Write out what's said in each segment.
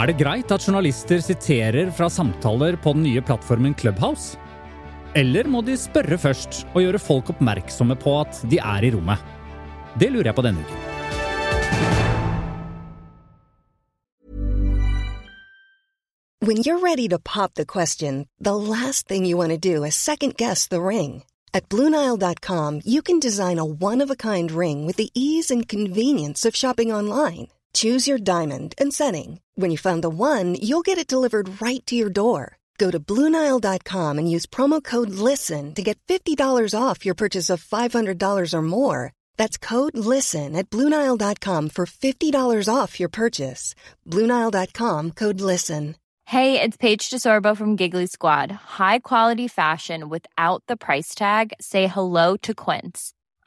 Er det greit at journalister siterer fra samtaler på den nye plattformen Clubhouse? Eller må de spørre først og gjøre folk oppmerksomme på at de er i rommet? Det lurer jeg på denne uken. When you're ready to pop the question, the last thing you want to do is second guess the ring. At Bluenile.com, you can design a one of a kind ring with the ease and convenience of shopping online. Choose your diamond and setting. When you find the one, you'll get it delivered right to your door. Go to Bluenile.com and use promo code LISTEN to get $50 off your purchase of $500 or more. That's code LISTEN at Bluenile.com for $50 off your purchase. Bluenile.com code LISTEN. Hey, it's Paige DeSorbo from Giggly Squad. High quality fashion without the price tag. Say hello to Quince.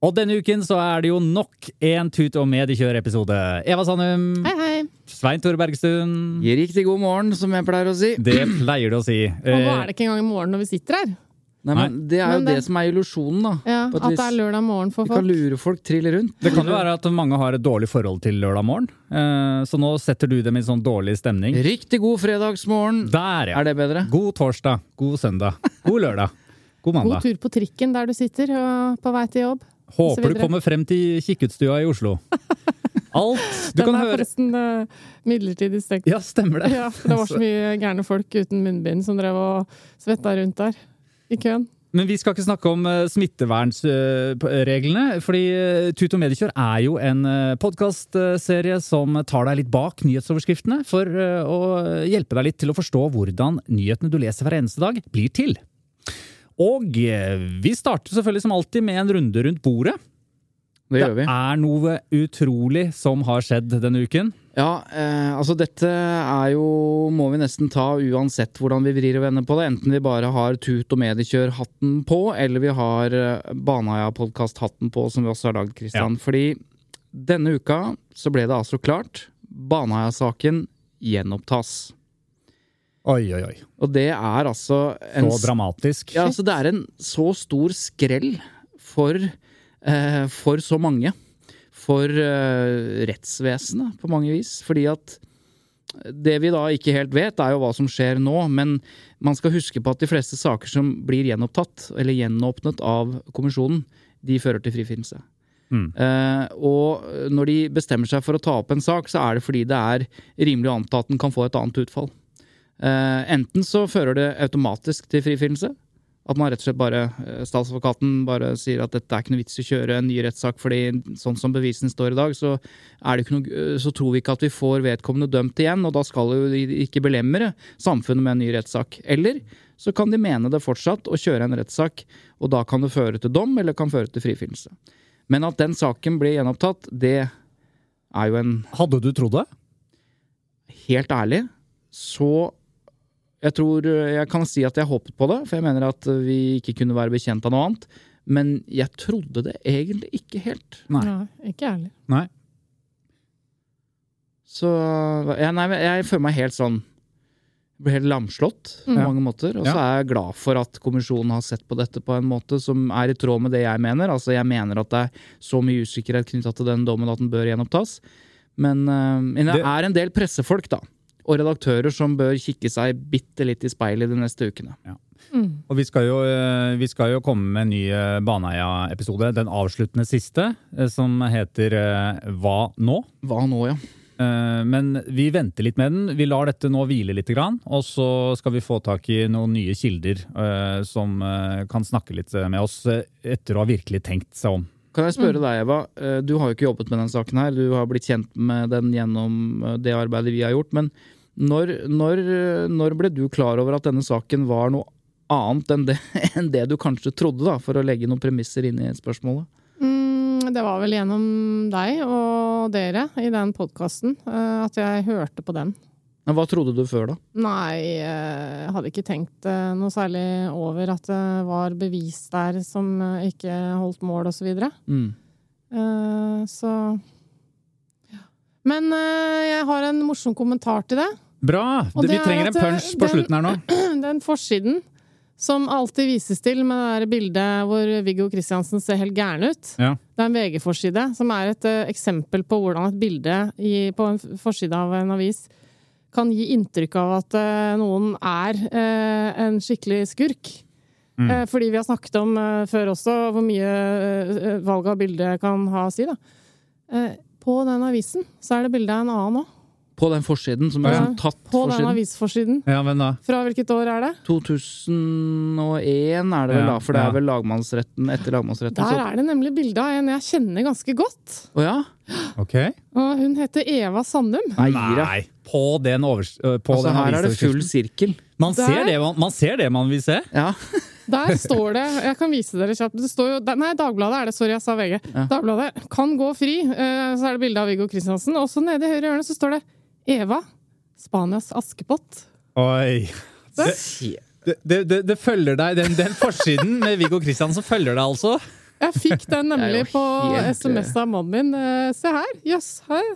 Og denne uken så er det jo nok en Tut og Medikjør-episode. Eva Sandum, Hei, hei. Svein Tore Bergstuen. Riktig god morgen, som jeg pleier å si. Det pleier du å si. Og nå er det ikke engang i morgen når vi sitter her. Nei, men Det er jo det, det- som er illusjonen, da. Ja, At det er lørdag morgen for folk. Vi kan lure folk trill rundt. Det kan jo være at mange har et dårlig forhold til lørdag morgen, eh, så nå setter du dem i sånn dårlig stemning. Riktig god fredagsmorgen. Der, ja. Er det bedre? God torsdag, god søndag, god lørdag, god mandag. God tur på trikken der du sitter og på vei til jobb. Håper du kommer frem til kikkutstua i Oslo. Alt du Den kan er høre. forresten uh, midlertidig stengt. Ja, stemmer det. Ja, det var så mye gærne folk uten munnbind som drev og svetta rundt der i køen. Men vi skal ikke snakke om smittevernsreglene. fordi eh, Tut og Mediekjør er jo en podkastserie som tar deg litt bak nyhetsoverskriftene for eh, å hjelpe deg litt til å forstå hvordan nyhetene du leser hver eneste dag, blir til. Og eh, vi starter selvfølgelig som alltid med en runde rundt bordet. Det gjør vi. er noe utrolig som har skjedd denne uken. Ja, eh, altså dette er jo Må vi nesten ta uansett hvordan vi vrir og vender på det. Enten vi bare har Tut og Mediekjør-hatten på, eller vi har eh, Baneheia-podkast-hatten på, som vi også har lagd, Kristian. Fordi denne uka så ble det altså klart. Baneheia-saken gjenopptas. Oi, oi, oi. Og det er altså en Så dramatisk. Ja, altså det er en så stor skrell for, eh, for så mange. For eh, rettsvesenet, på mange vis. Fordi at det vi da ikke helt vet, er jo hva som skjer nå. Men man skal huske på at de fleste saker som blir gjenopptatt, eller gjenåpnet av kommisjonen, de fører til frifinnelse. Mm. Eh, og når de bestemmer seg for å ta opp en sak, så er det fordi det er rimelig å anta at den kan få et annet utfall. Eh, enten så fører det automatisk til frifinnelse. At man rett og slett bare, eh, statsadvokaten bare sier at dette er ikke noe vits i å kjøre en ny rettssak, fordi sånn som bevisene står i dag, så, er det ikke noe, eh, så tror vi ikke at vi får vedkommende dømt igjen, og da skal jo de ikke belemre samfunnet med en ny rettssak. Eller så kan de mene det fortsatt og kjøre en rettssak, og da kan det føre til dom, eller kan føre til frifinnelse. Men at den saken blir gjenopptatt, det er jo en Hadde du trodd det? helt ærlig, så jeg tror jeg kan si at jeg håpet på det, for jeg mener at vi ikke kunne være bekjent av noe annet. Men jeg trodde det egentlig ikke helt. Nei. Ja, ikke ærlig. Nei. Så jeg, nei, jeg føler meg helt sånn blir helt lamslått på Mm. mange måter. Og så Ja. er jeg glad for at kommisjonen har sett på dette på en måte som er i tråd med det jeg mener. Altså Jeg mener at det er så mye usikkerhet knytta til den dommen at den bør gjenopptas. Men, øh, men det Det- er en del pressefolk, da. Og redaktører som bør kikke seg bitte litt i speilet de neste ukene. Mm. Og vi skal jo, eh, vi skal jo komme med en ny eh, Baneheia-episode, den avsluttende siste, eh, som heter Hva nå? Hva nå, ja? Eh, Men vi venter litt med den. Vi lar dette nå hvile litt, og så skal vi få tak i noen nye kilder som kan snakke litt med oss etter å ha virkelig tenkt seg om. Kan jeg spørre deg, Eva. Du har jo ikke jobbet med den saken her. Du har blitt kjent med den gjennom det arbeidet vi har gjort. Men når, når, eh, når ble du klar over at denne saken var noe annet enn det, enn det du kanskje trodde, da, for å legge noen premisser inn i spørsmålet? Mm, det var vel gjennom deg og dere i den podkasten at jeg hørte på den. Men hva trodde du før, da? Nei, eh, jeg hadde ikke tenkt eh, noe særlig over at det var bevis der som eh, ikke holdt mål, og så videre. Mm. Eh, Så. Men eh, jeg har en morsom kommentar til det. Bra! Det, vi er trenger en punch på den- slutten her nå. Den forsiden som alltid vises til med det bildet hvor Viggo Kristiansen ser helt gæren ut. Ja. Det er en VG-forside som er et uh, eksempel på hvordan et bilde i, på en forside av en avis kan gi inntrykk av at uh, noen er uh, en skikkelig skurk. Mm. Eh, fordi vi har snakket om eh, før også hvor mye valget valg av bilde kan ha å si. Da. Eh, på den avisen så er det bilde av en annen òg. På den forsiden, som er Ja. sånn tatt På den forsiden. avisforsiden. Ja, men da. Fra hvilket år er det? 2001 er det vel, Ja, da, for det ja. er vel lagmannsretten etter lagmannsretten. Der så- er det nemlig bilde av en jeg kjenner ganske godt. Å ja? Ok. Og hun heter Eva Sandum. Nei, da. På den overs... På Altså, den her er det full sirkel. Man ser, det man, man ser det man vil se. Ja. Der står det Jeg kan vise dere kjapt. Det står jo, nei, Dagbladet er det. Sorry, jeg sa VG. Ja. Dagbladet kan gå fri. Så er det bilde av Viggo Kristiansen. Og så nede i høyre hjørne så står det Eva. Spanias Askepott. Oi. Det, det, det, det følger deg, den, den forsiden med Viggo Kristiansen følger deg altså. Jeg fikk den nemlig på helt, SMS av mannen min. Eh, Se her. Jøss. her.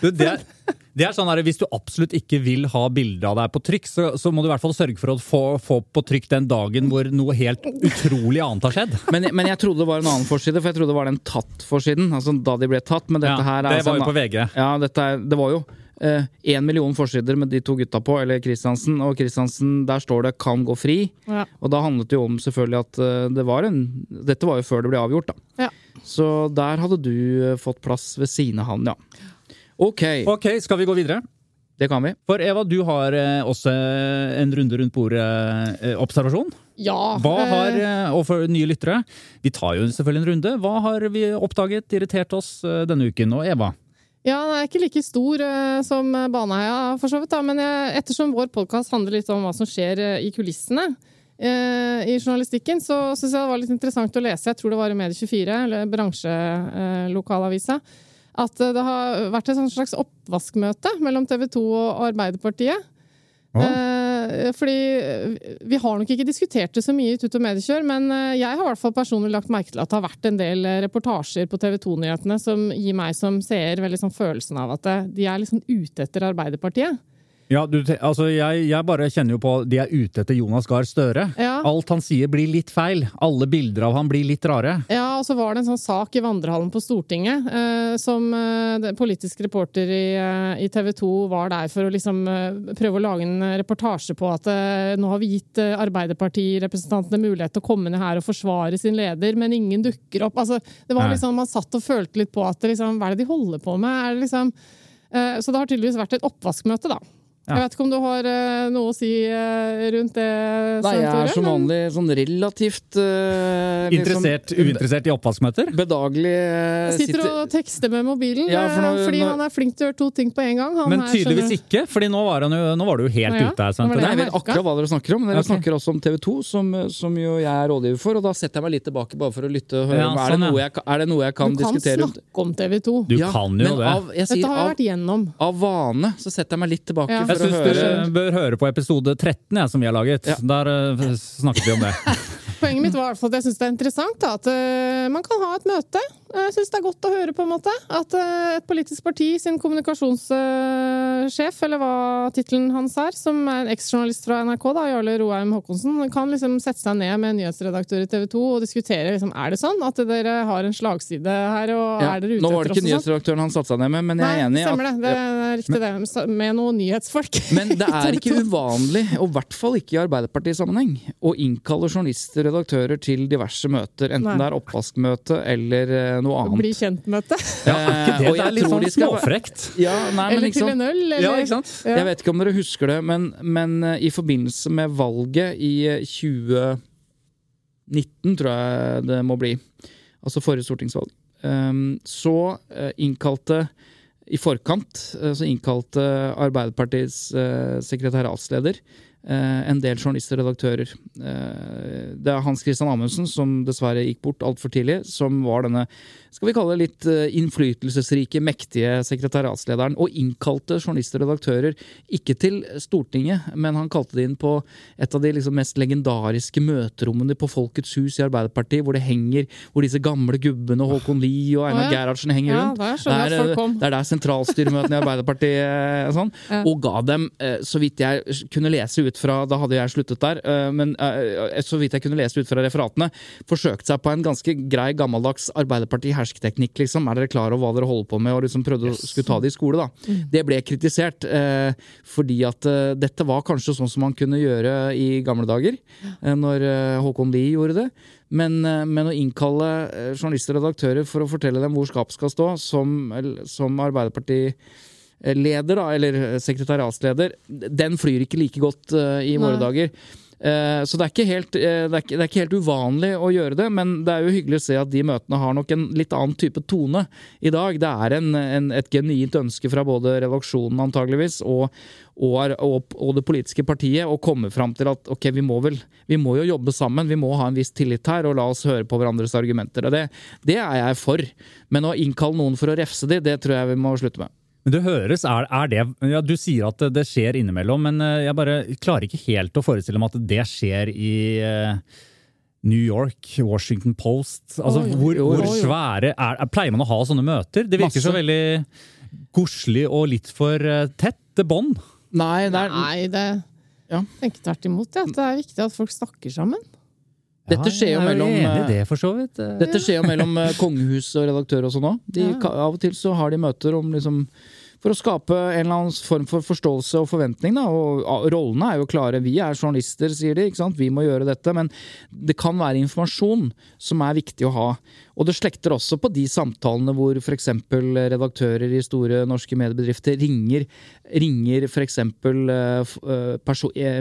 Du, det, er, det er sånn her, Hvis du absolutt ikke vil ha bilde av deg på trykk, så, så må du i hvert fall sørge for å få, få på trykk den dagen hvor noe helt utrolig annet har skjedd. Men, men jeg trodde det var en annen forside, for jeg trodde det var den tatt-forsiden. Altså da de ble tatt. Men dette Ja, her er det altså var jo på VG. Ja, dette er, det var jo én million forsider med de to gutta på, eller Kristiansen. Og Kristiansen, der står det 'kan gå fri'. Ja. Og da handlet det jo om selvfølgelig at eh, det var en Dette var jo før det ble avgjort, da. Ja. Så der hadde du eh, fått plass ved siden av han, ja. Ok, Ok, skal vi gå videre? det kan vi. For Eva, du har eh, også en runde rundt bordet-observasjon. Ja. Hva eh, har, eh, og for nye lyttere, vi tar jo selvfølgelig en runde. Hva har vi oppdaget, irritert oss eh, denne uken? Og Eva? Ja, den er ikke like stor eh, som Baneheia, for så vidt. Da. Men jeg, ettersom vår podkast handler litt om hva som skjer eh, i kulissene eh, i journalistikken, så syns jeg det var litt interessant å lese. Jeg tror det var i Medie24, eller bransjelokalavisa. At eh, det har vært et slags oppvaskmøte mellom TV 2 og Arbeiderpartiet. Eh, fordi eh, vi har nok ikke diskutert det så mye i Tut og Mediekjør, men jeg har i hvert fall personlig lagt merke til at det har vært en del reportasjer på TV 2-nyhetene som gir meg som seer veldig sånn følelsen av at de er liksom ute etter Arbeiderpartiet. Ja, du, altså jeg, jeg bare kjenner jo på De er ute etter Jonas Gahr Støre. Ja. Alt han sier blir litt feil. Alle bilder av han blir litt rare. Ja, og så var det en sånn sak i vandrehallen på Stortinget eh, som eh, politisk reporter i, eh, i TV 2 var der for å liksom eh, prøve å lage en eh, reportasje på at nå har vi gitt eh, Arbeiderpartirepresentantene mulighet til å komme ned her og forsvare sin leder, men ingen dukker opp. Altså, det var liksom, Man satt og følte litt på at liksom, hva er det de holder på med? Er det liksom, eh, så det har tydeligvis vært et oppvaskmøte, da. Ja. Jeg vet ikke om du har uh, noe å si uh, rundt det, Nei, jeg er som vanlig sånn relativt uh, Interessert, liksom, uinteressert i oppvaskmøter? Bedagelig eh, Sitter og tekster med mobilen, Ja, for nå- fordi nå- han er flink til å gjøre to ting på en gang. Han Men tydeligvis skjønner- ikke, Fordi nå var, jo, nå var du jo helt ja, ute her. det det. Jeg vet akkurat hva dere snakker om. Dere okay. snakker også om TV 2, som, som jo jeg er rådgiver for. Og da setter jeg meg litt tilbake bare for å lytte og høre. Ja, er, sånn, det noe jeg, er det noe jeg kan, Du kan diskutere snakke om TV 2. Du Ja, kan jo det. Av, jeg Dette har jeg vært igjennom. av vane så setter jeg meg litt tilbake Ja. Jeg syns dere bør høre på episode 13 ja, som vi har laget. Ja. Der eh, snakket vi om det. Poenget mitt var at jeg syns det er interessant da, at eh, man kan ha et møte. Jeg syns det er godt å høre på en måte at eh, et politisk parti sin kommunikasjonssjef, eller hva tittelen hans er, som er en eksjournalist fra NRK, da, Jarle Roheim Haakonsen, kan liksom sette seg ned med en nyhetsredaktør i TV 2 og diskutere liksom, er det sånn at dere har en slagside her, og Ja, er dere ute Nå var det ikke sånn? nyhetsredaktøren han satte seg ned med, men jeg er enig Nei, i at stemmer det. Det er riktig det. Med noen nyhetsfolk. Men det er ikke uvanlig, og i hvert fall ikke i Arbeiderparti-sammenheng, å innkalle journalister og redaktører til diverse møter, enten Nei. det er oppvaskmøte eller eh, annet. Bli kjent-møte. Ja, ikke det, og det er litt sånn småfrekt. Ja, nei, men Eller ikke til en øl. Eller, Ja, ikke sant? Ja. Jeg vet ikke om dere husker det, men, men eh, i forbindelse med valget i eh, 2019, tror jeg det må bli, altså forrige stortingsvalg, ehm, så eh, innkalte i forkant eh, så innkalte Arbeiderpartiets eh, sekretariatsleder eh, en del journalister og redaktører. Eh, det er Hans Christian Amundsen, som dessverre gikk bort altfor tidlig, som var denne skal vi kalle det litt eh, innflytelsesrike, mektige sekretariatslederen, og innkalte journalister og redaktører, ikke til Stortinget, men han kalte det inn på et av de liksom mest legendariske møterommene på Folkets hus i Arbeiderpartiet, hvor det henger, hvor disse gamle gubbene, Håkon Lie og Einar ja. Gerhardsen henger rundt. Ja, folk kom. det er der sentralstyremøtene i Arbeiderpartiet eh, sånn, Ja. og ga dem, eh, så vidt jeg kunne lese ut fra Da hadde jeg sluttet der, eh, men eh, så vidt jeg kunne lese ut fra referatene, forsøkte seg på en ganske grei, gammeldags Arbeiderparti-hersketeknikk, liksom. Er dere klar over hva dere holder på med? Og liksom prøvde å skulle ta det i skole, da. Det ble kritisert, eh, fordi at eh, dette var kanskje sånn som man kunne gjøre i gamle dager, eh, når eh, Håkon Lie gjorde det. Men, eh, men å innkalle eh, journalister og redaktører for å fortelle dem hvor skapet skal stå, som, som Arbeiderparti-leder, da, eller sekretariatsleder, den flyr ikke like godt uh, i våre Nei. dager. Eh, Så det er, ikke helt, eh, det, er ikke, det er ikke helt uvanlig å gjøre det, men det er jo hyggelig å se at de møtene har nok en litt annen type tone i dag. Det er en, en, et genuint ønske fra både redaksjonen antageligvis og, og, og, og det politiske partiet å komme fram til at ok, vi må vel vi må jo jobbe sammen, vi må ha en viss tillit her og la oss høre på hverandres argumenter. Og det, det er jeg for. Men å innkalle noen for å refse de, det tror jeg vi må slutte med. Men det høres, er, er det ja, Du sier at det, det skjer innimellom, men eh, jeg bare klarer ikke helt å forestille meg at det skjer i eh, New York, Washington Post. Altså, Oi, hvor, hvor svære er, er, Pleier man å ha sånne møter? Det virker Masse. så veldig koselig og litt for tett tette bånd. Nei, det er, Nei, det Ja. jeg tenker tvert imot. Ja, det er viktig at folk snakker sammen. Dette skjer jo mellom, eh, det, eh. Dette skjer jo mellom eh, kongehus og redaktør og sånn òg. Av og til så har de møter om liksom for å skape en eller annen form for forståelse og forventning. Da. Og Rollene er jo klare. Vi er journalister, sier de. Vi må gjøre dette. Men det kan være informasjon som er viktig å ha. Og det slekter også på de samtalene hvor f.eks. redaktører i store norske mediebedrifter ringer, ringer f.eks.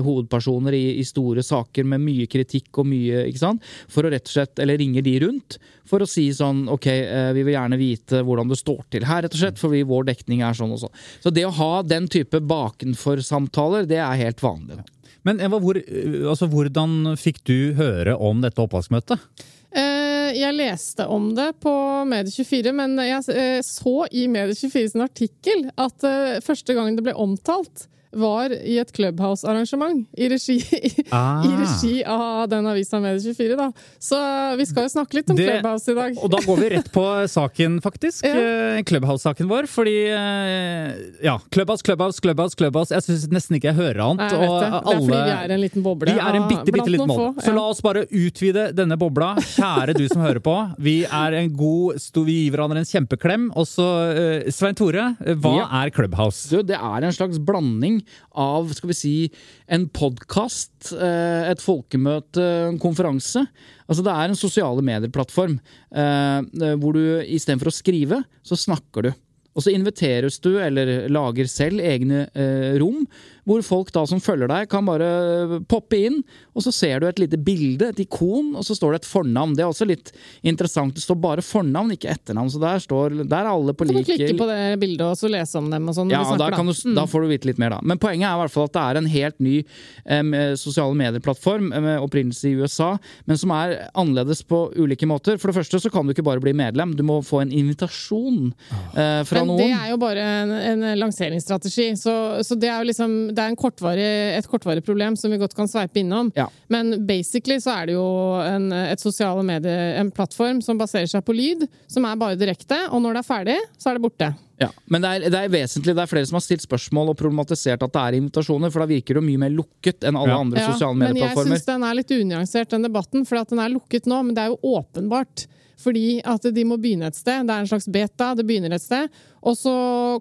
hovedpersoner i, i store saker med mye kritikk og mye ikke sant? For å rett og slett, Eller ringer de rundt for å si sånn Ok, eh, vi vil gjerne vite hvordan det står til her, rett og slett, fordi vår dekning er sånn og sånn. Så det å ha den type bakenfor-samtaler, det er helt vanlig. Men Eva, hvor, eh, altså, hvordan fikk du høre om dette oppvaskmøtet? Jeg leste om det på Medie24, men jeg eh, så i Medie24 sin artikkel at eh, første gang det ble omtalt, var i et Clubhouse-arrangement i regi, Ah. i regi av den avisa Medie24. Da. Så vi skal jo snakke litt om Det- Clubhouse i dag. Og da går vi rett på saken, faktisk. Ja. Eh, Clubhouse-saken vår. Fordi eh, Ja, Clubhouse, Clubhouse, Clubhouse. Clubhouse. Jeg syns nesten ikke jeg hører Nei, annet. jeg og det. Det er fordi vi er en liten boble. Vi er en bitte, bitte liten boble. få, Så ja. la oss bare utvide denne bobla. Kjære du som hører på. Vi er en god sto, Vi gir hverandre en kjempeklem. Og så, eh, Svein Tore, hva Ja. er Clubhouse? Du, det er en slags blanding av skal vi si, en podkast, et folkemøte, en konferanse. Altså Det er en sosiale medier-plattform eh, hvor du istedenfor å skrive, så snakker du. Og så inviteres du, eller lager selv, egne eh, rom, hvor folk da som følger deg, kan bare poppe inn, og så ser du et lite bilde, et ikon, og så står det et fornavn. Det er også litt interessant. Det står bare fornavn, ikke etternavn. Så der, står, der er alle på like Kan du klikke på det bildet og så lese om dem og sånn? ja, da, kan du, Mm. da får du vite litt mer, da. Men poenget er i hvert fall at det er en helt ny eh, sosiale medieplattform med opprinnelse i USA, men som er annerledes på ulike måter. For det første så kan du ikke bare bli medlem, du må få en invitasjon eh, fra Men noen. det er jo bare en, en lanseringsstrategi, så, så det er jo liksom det er en kortvarig, et kortvarig problem som vi godt kan sveipe innom. Ja. Men basically så er det jo en, et sosiale medier, en plattform som baserer seg på lyd, som er bare direkte, og når det er ferdig, så er det borte. Ja, Men det er, det er vesentlig, det er flere som har stilt spørsmål og problematisert at det er invitasjoner, for da virker det jo mye mer lukket enn alle Ja. andre sosiale medieplattformer. men jeg syns den er litt unyansert, den debatten, for at den er lukket nå. Men det er jo åpenbart. Fordi at de må begynne et sted. Det er en slags beta, det begynner et sted. Og så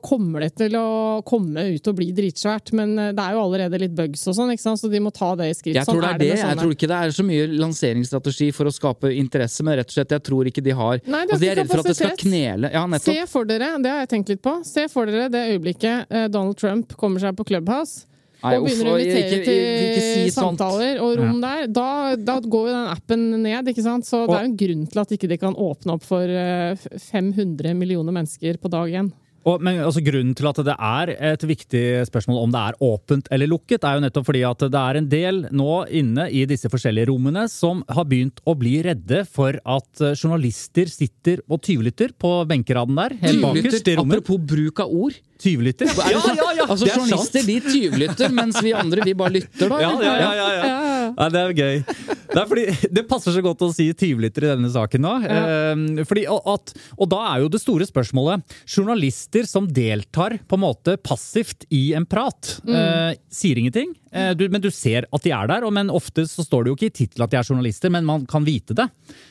kommer det til å komme ut og bli dritsvært. Men eh, det er jo allerede litt bugs og sånn, så de må ta det i skritt. Jeg tror det er det. Jeg tror ikke det er så mye lanseringsstrategi for å skape interesse, men rett og slett jeg tror ikke de har Nei, de har altså, De er redd for at det skal knele. Ja. Se for dere, det har jeg tenkt litt på, se for dere det øyeblikket eh, Donald Trump kommer seg på Clubhouse. Nei, og begynner å invitere ikke- ikke si til samtaler og rom der, da, da går jo den appen ned, ikke sant? Så det er jo en grunn til at ikke de kan åpne opp for eh, 500 millioner mennesker på dag én. Og, men altså, Grunnen til at det er et viktig spørsmål om det er åpent eller lukket, er jo nettopp fordi at det er en del nå inne i disse forskjellige rommene som har begynt å bli redde for at eh, journalister sitter og tyvlytter på benkeraden der. Helt bakerst i rommet. Apropos bruk av ord. Tyvlytter. Ja, ja, ja! Altså, er Journalister de tyvlytter, mens vi andre vi bare lytter, da. Ja, ja, ja, ja, ja. ja det er gøy. Det, er fordi, det passer så godt å si tyvlytter i denne saken nå. Eh, fordi, at, og da er jo det store spørsmålet Journalister som deltar på en måte passivt i en prat, eh, sier ingenting. Eh, du, men du ser at de er der, og, men ofte så står det jo ikke i tittelen at de er journalister, men man kan vite det.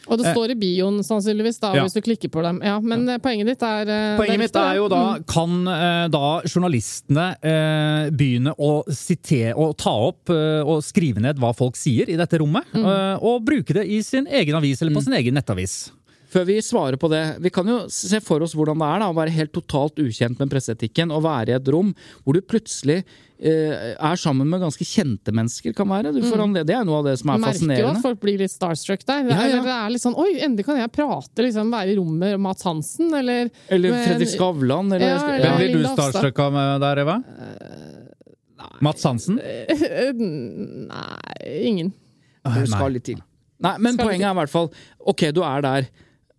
Og det står i bioen sannsynligvis, da, Ja. hvis du klikker på dem. Ja, men ja. poenget ditt er eh, Poenget mitt er jo da Mm. Kan eh, da journalistene eh, begynne å sitere og ta opp eh, og skrive ned hva folk sier i dette rommet, Mm. Eh, og bruke det i sin egen avis eller på sin egen nettavis? Før vi svarer på det, vi kan jo se for oss hvordan det er da, å være helt totalt ukjent med presseetikken og være i et rom hvor du plutselig eh, er sammen med ganske kjente mennesker, kan være. Du får anledning. Det er noe av det som er fascinerende. Merker jo at folk blir litt starstruck der. Ja, ja. Det er litt sånn Oi, endelig kan jeg prate, liksom, være i rommet med Mats Hansen, eller Eller med, Fredrik Skavlan, eller Ja, Hvem blir du starstruck av der, Eva? Mats Hansen? Nei, ingen. Du skal litt til. Nei, men Skal poenget er i hvert fall Ok, du er der.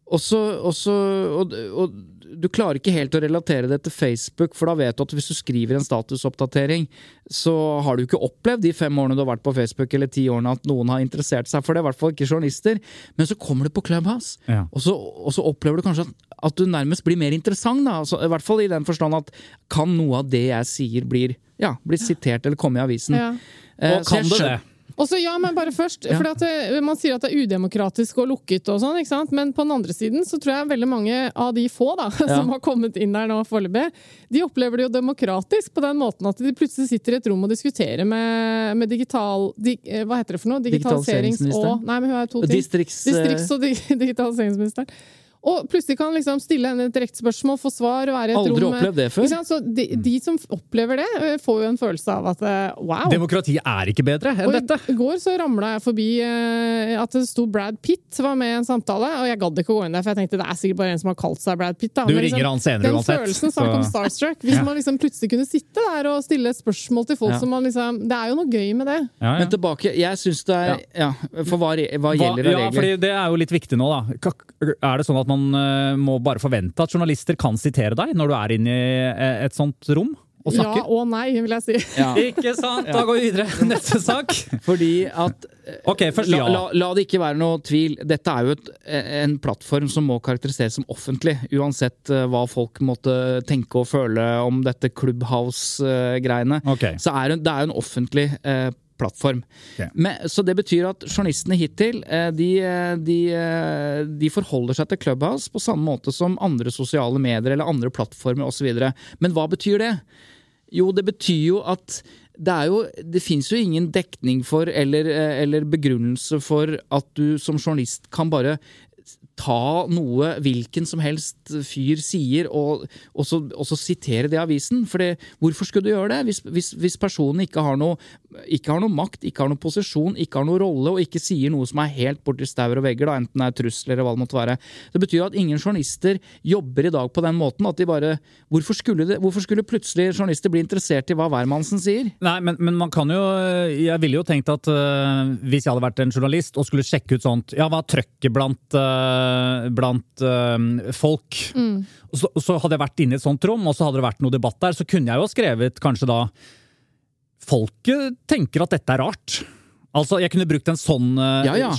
Og så og, så- og, og du klarer ikke helt å relatere det til Facebook, for da vet du at hvis du skriver en statusoppdatering, så har du ikke opplevd de fem årene du har vært på Facebook, eller ti årene, at noen har interessert seg for det. I hvert fall ikke journalister. Men så kommer du på Clubhouse, Ja. og, så, og så opplever du kanskje at, at du nærmest blir mer interessant. Da. Altså, I hvert fall i den forstand at kan noe av det jeg sier, blir, ja, blir sitert eller komme i avisen. Ja. Eh, Og kan det det? Og så, ja, men bare først, fordi at det, Man sier at det er udemokratisk og lukket, og sånn, ikke sant? men på den andre siden så tror jeg veldig mange av de få da, som har kommet inn der nå foreløpig, de opplever det jo demokratisk på den måten at de plutselig sitter i et rom og diskuterer med, med digital di, eh, Hva heter det for noe? Digitaliserings- og Nei, men hun er to ting. Distrikts... eh, Distrikts- og dig digitaliseringsministeren. Og plutselig kan liksom stille henne et direkte spørsmål, få svar, være i et Aldri rom Aldri opplevd det før. Ikke sant? Så de, de som opplever det, eh, får jo en følelse av at eh, wow. Demokrati er ikke bedre enn Og i- dette. I går så ramla jeg forbi eh, at det sto Brad Pitt var med i en samtale, og jeg gadd ikke å gå inn der, for jeg tenkte det er sikkert bare en som har kalt seg Brad Pitt. Da. Du Men ringer han senere den uansett, følelsen snakk om starstruck. Hvis Ja. man liksom plutselig kunne sitte der og stille spørsmål til folk Ja. som man liksom Det er jo noe gøy med det. Ja, ja. Men tilbake, jeg syns det er Ja, for hva, hva Hva, gjelder det ja, regler? fordi Det er jo litt viktig nå, da. Er det sånn at man eh, må bare forvente at journalister kan sitere deg når du er inne i eh, et sånt rom og Ja og nei, vil jeg si. Ja, Ikke sant? Da går vi videre. Neste sak. fordi at okay, først la, ja. la, la det ikke være noe tvil. Dette er jo et, en plattform som må karakteriseres som offentlig, uansett eh, hva folk måtte tenke og føle om dette Clubhouse-greiene. Okay. Så er det, det er jo en offentlig eh, plattform. Ok. Men, så det betyr at journalistene hittil eh, de, eh, de, eh, de forholder seg til Clubhouse på samme måte som andre sosiale medier eller andre plattformer osv. Men hva betyr det? Jo, det betyr jo at det er jo Det fins jo ingen dekning for eller, eller begrunnelse for at du som journalist kan bare ta noe hvilken som helst fyr sier, og, og, så, og så sitere det i avisen. For hvorfor skulle du gjøre det? Hvis, hvis, hvis personen ikke har, noe, ikke har noe makt, ikke har noe posisjon, ikke har noe rolle, og ikke sier noe som er helt borti staur og vegger, da, enten det er trusler eller hva det måtte være. Det betyr at ingen journalister jobber i dag på den måten. at de bare, Hvorfor skulle, det, hvorfor skulle plutselig journalister bli interessert i hva hvermannsen sier? Nei, men, men man kan jo Jeg ville jo tenkt at øh, hvis jeg hadde vært en journalist og skulle sjekke ut sånt Ja, hva er trøkket blant, øh, blant øh, folk? Og Så, så hadde jeg vært inne i et sånt rom, og så hadde det vært noe debatt der, så kunne jeg jo ha skrevet kanskje da Folket tenker at dette er rart. Altså, jeg kunne brukt en sånn øh, Ja, ja.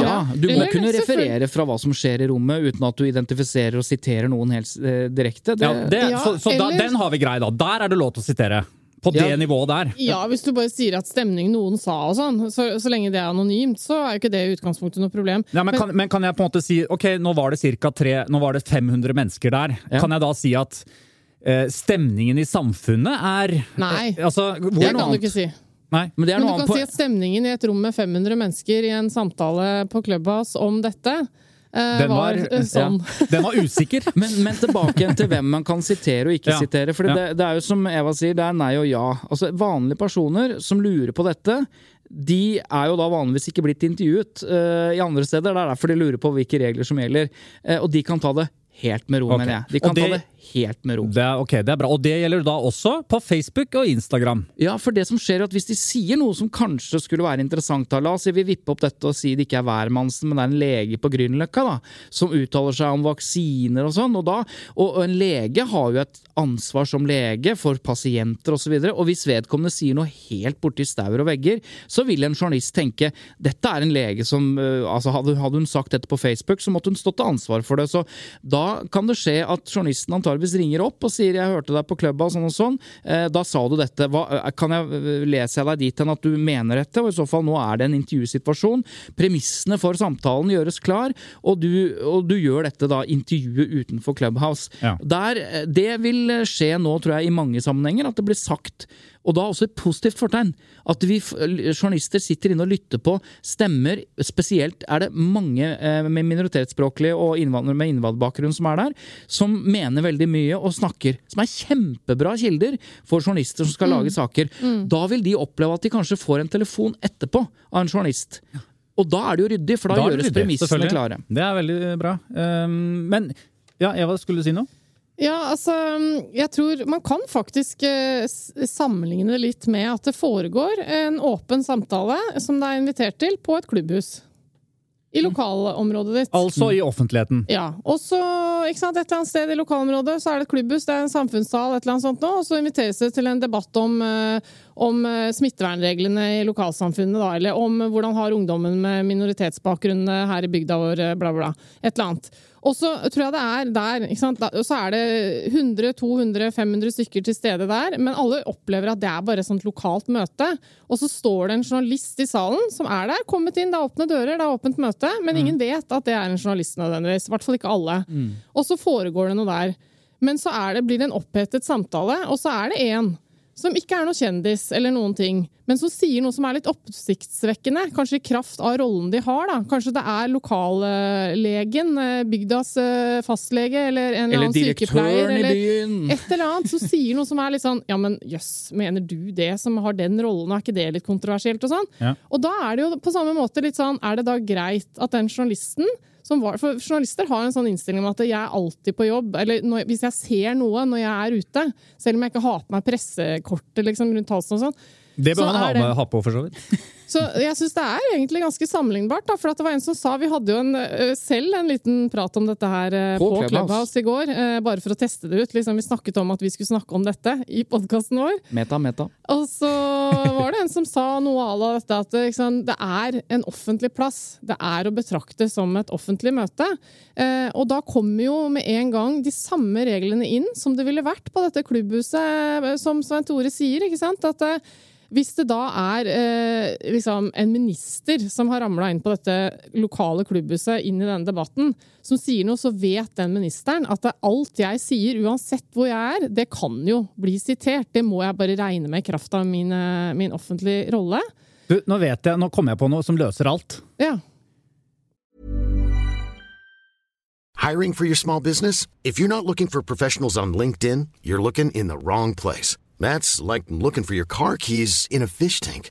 Ja, Du må kunne referere fra hva som skjer i rommet, uten at du identifiserer og siterer noen helt uh, direkte. Det, Ja, det, Ja, så så da, den har vi grei, da. Der er det lov til å sitere. På Ja. det nivået der. Ja, hvis du bare sier at stemning noen sa og sånn, så, så lenge det er anonymt, så er jo ikke det i utgangspunktet noe problem. Ja, men, kan, men kan jeg på en måte si Ok, nå var det cirka tre Nå var det 500 mennesker der. Ja. Kan jeg da si at eh, stemningen i samfunnet er Nei. eh, Altså, hvor Det noe kan du ikke si. Nei. Men det er Men du annet kan på si at stemningen i et rom med 500 mennesker i en samtale på Clubhouse om dette Den var, var- eh, sånn. Den var usikker. men, men tilbake igjen til hvem man kan sitere og ikke Ja. sitere. For Ja. det, det er jo som Eva sier, det er nei og ja. Altså Vanlige personer som lurer på dette, de er jo da vanligvis ikke blitt intervjuet uh, i andre steder. Det er derfor de lurer på hvilke regler som gjelder. Uh, og de kan ta det helt med ro, okay. mener jeg. De kan det- ta det helt med ro. Det er, ok, det er bra. Og det gjelder da også på Facebook og Instagram. Ja, for det som skjer er at hvis de sier noe som kanskje skulle være interessant, da, la oss si vi vipper opp dette og sier det ikke er hvermannsen, men det er en lege på Grünerløkka da, som uttaler seg om vaksiner og sånn, og, da, og, og en lege har jo et ansvar som lege for pasienter osv., og, så videre, og hvis vedkommende sier noe helt borti stauer og vegger, så vil en journalist tenke dette er en lege som øh, altså hadde, hadde hun sagt dette på Facebook, så måtte hun stått til ansvar for det. Så da kan det skje at journalisten antageligvis ringer opp og sier 'jeg hørte deg på klubba' og sånn og sånn, eh, da sa du dette. Hva, eh, kan jeg øh, lese deg dit hen at du mener dette? Og i så fall, nå er det en intervjusituasjon. Premissene for samtalen gjøres klar, og du, og du gjør dette da, intervjuet utenfor Clubhouse. Ja. Der, eh, det vil skje nå, tror jeg, i mange sammenhenger, at det blir sagt og da også et positivt fortegn. At vi journalister sitter inne og lytter på stemmer. Spesielt er det mange eh, med minoritetsspråklige og innvandrere med innvandrerbakgrunn som er der, som mener veldig mye og snakker. Som er kjempebra kilder for journalister som skal lage saker. Da vil de oppleve at de kanskje får en telefon etterpå av en journalist. Og da er det jo ryddig, for da, da gjøres premissene klare. Det er veldig bra. Um, men ja, Eva, skulle du si noe? Ja, altså Jeg tror man kan faktisk eh, sammenligne det litt med at det foregår en åpen samtale som det er invitert til på et klubbhus. I lokalområdet ditt. Altså i offentligheten. Ja, og så, ikke sant, Et eller annet sted i lokalområdet så er det et klubbhus, det er en samfunnssal, et eller annet sånt nå, og så inviteres det til en debatt om, eh, om eh, smittevernreglene i lokalsamfunnet, da, eller om hvordan har ungdommen med minoritetsbakgrunn eh, her i bygda vår, eh, bla, bla. Et eller annet. Og så tror jeg det er der, ikke sant? Og så er det 100, 200, 500 stykker til stede der, men alle opplever at det er bare et sånt lokalt møte. Og så står det en journalist i salen som er der, kommet inn, det er åpne dører, det er åpent møte, men ingen vet at det er en journalist nødvendigvis. I hvert fall ikke alle. Og så foregår det noe der. Men så er det, blir det en opphetet samtale, og så er det én som ikke er noe kjendis eller noen ting, men som sier noe som er litt oppsiktsvekkende, kanskje i kraft av rollen de har. da. Kanskje det er lokallegen, eh, bygdas eh, fastlege eller en eller Eller annen sykepleier. direktøren i byen. et eller annet som sier noe som er litt sånn Ja, men jøss, mener du det som har den rollen, er ikke det litt kontroversielt og sånn? Ja. Og da er det jo på samme måte litt sånn Er det da greit at den journalisten var, for Journalister har en sånn innstilling om at jeg er alltid på jobb. eller når, Hvis jeg ser noe når jeg er ute, selv om jeg ikke har på meg pressekortet liksom, rundt halsen og sånn, Det bør man ha, det- med, ha på, for så vidt. Så jeg syns det er egentlig ganske sammenlignbart. Da, for at det var en som sa Vi hadde jo en, selv en liten prat om dette her På på, Clubhouse. I går. ø, bare for å teste det ut. Liksom, vi snakket om at vi skulle snakke om dette i podkasten vår. Meta, meta. Og så var det en som sa noe à la dette at liksom, det er en offentlig plass. Det er å betrakte som et offentlig møte. Eh, og da kommer jo med en gang de samme reglene inn som det ville vært på dette klubbhuset, eh, som Svein Tore sier. ikke sant? At eh, hvis det da er eh, liksom en minister som har ramla inn på dette lokale klubbhuset, inn i denne debatten, som sier noe, så vet den ministeren at alt jeg sier, uansett hvor jeg er, det kan jo bli sitert. Det må jeg bare regne med i kraft av min, eh, min offentlige rolle. Du, nå vet jeg, nå kommer jeg på noe som løser alt. Ja. Hiring for your small business? If you're not looking for professionals on LinkedIn, you're looking in the wrong place. That's like looking for your car keys in a fish tank.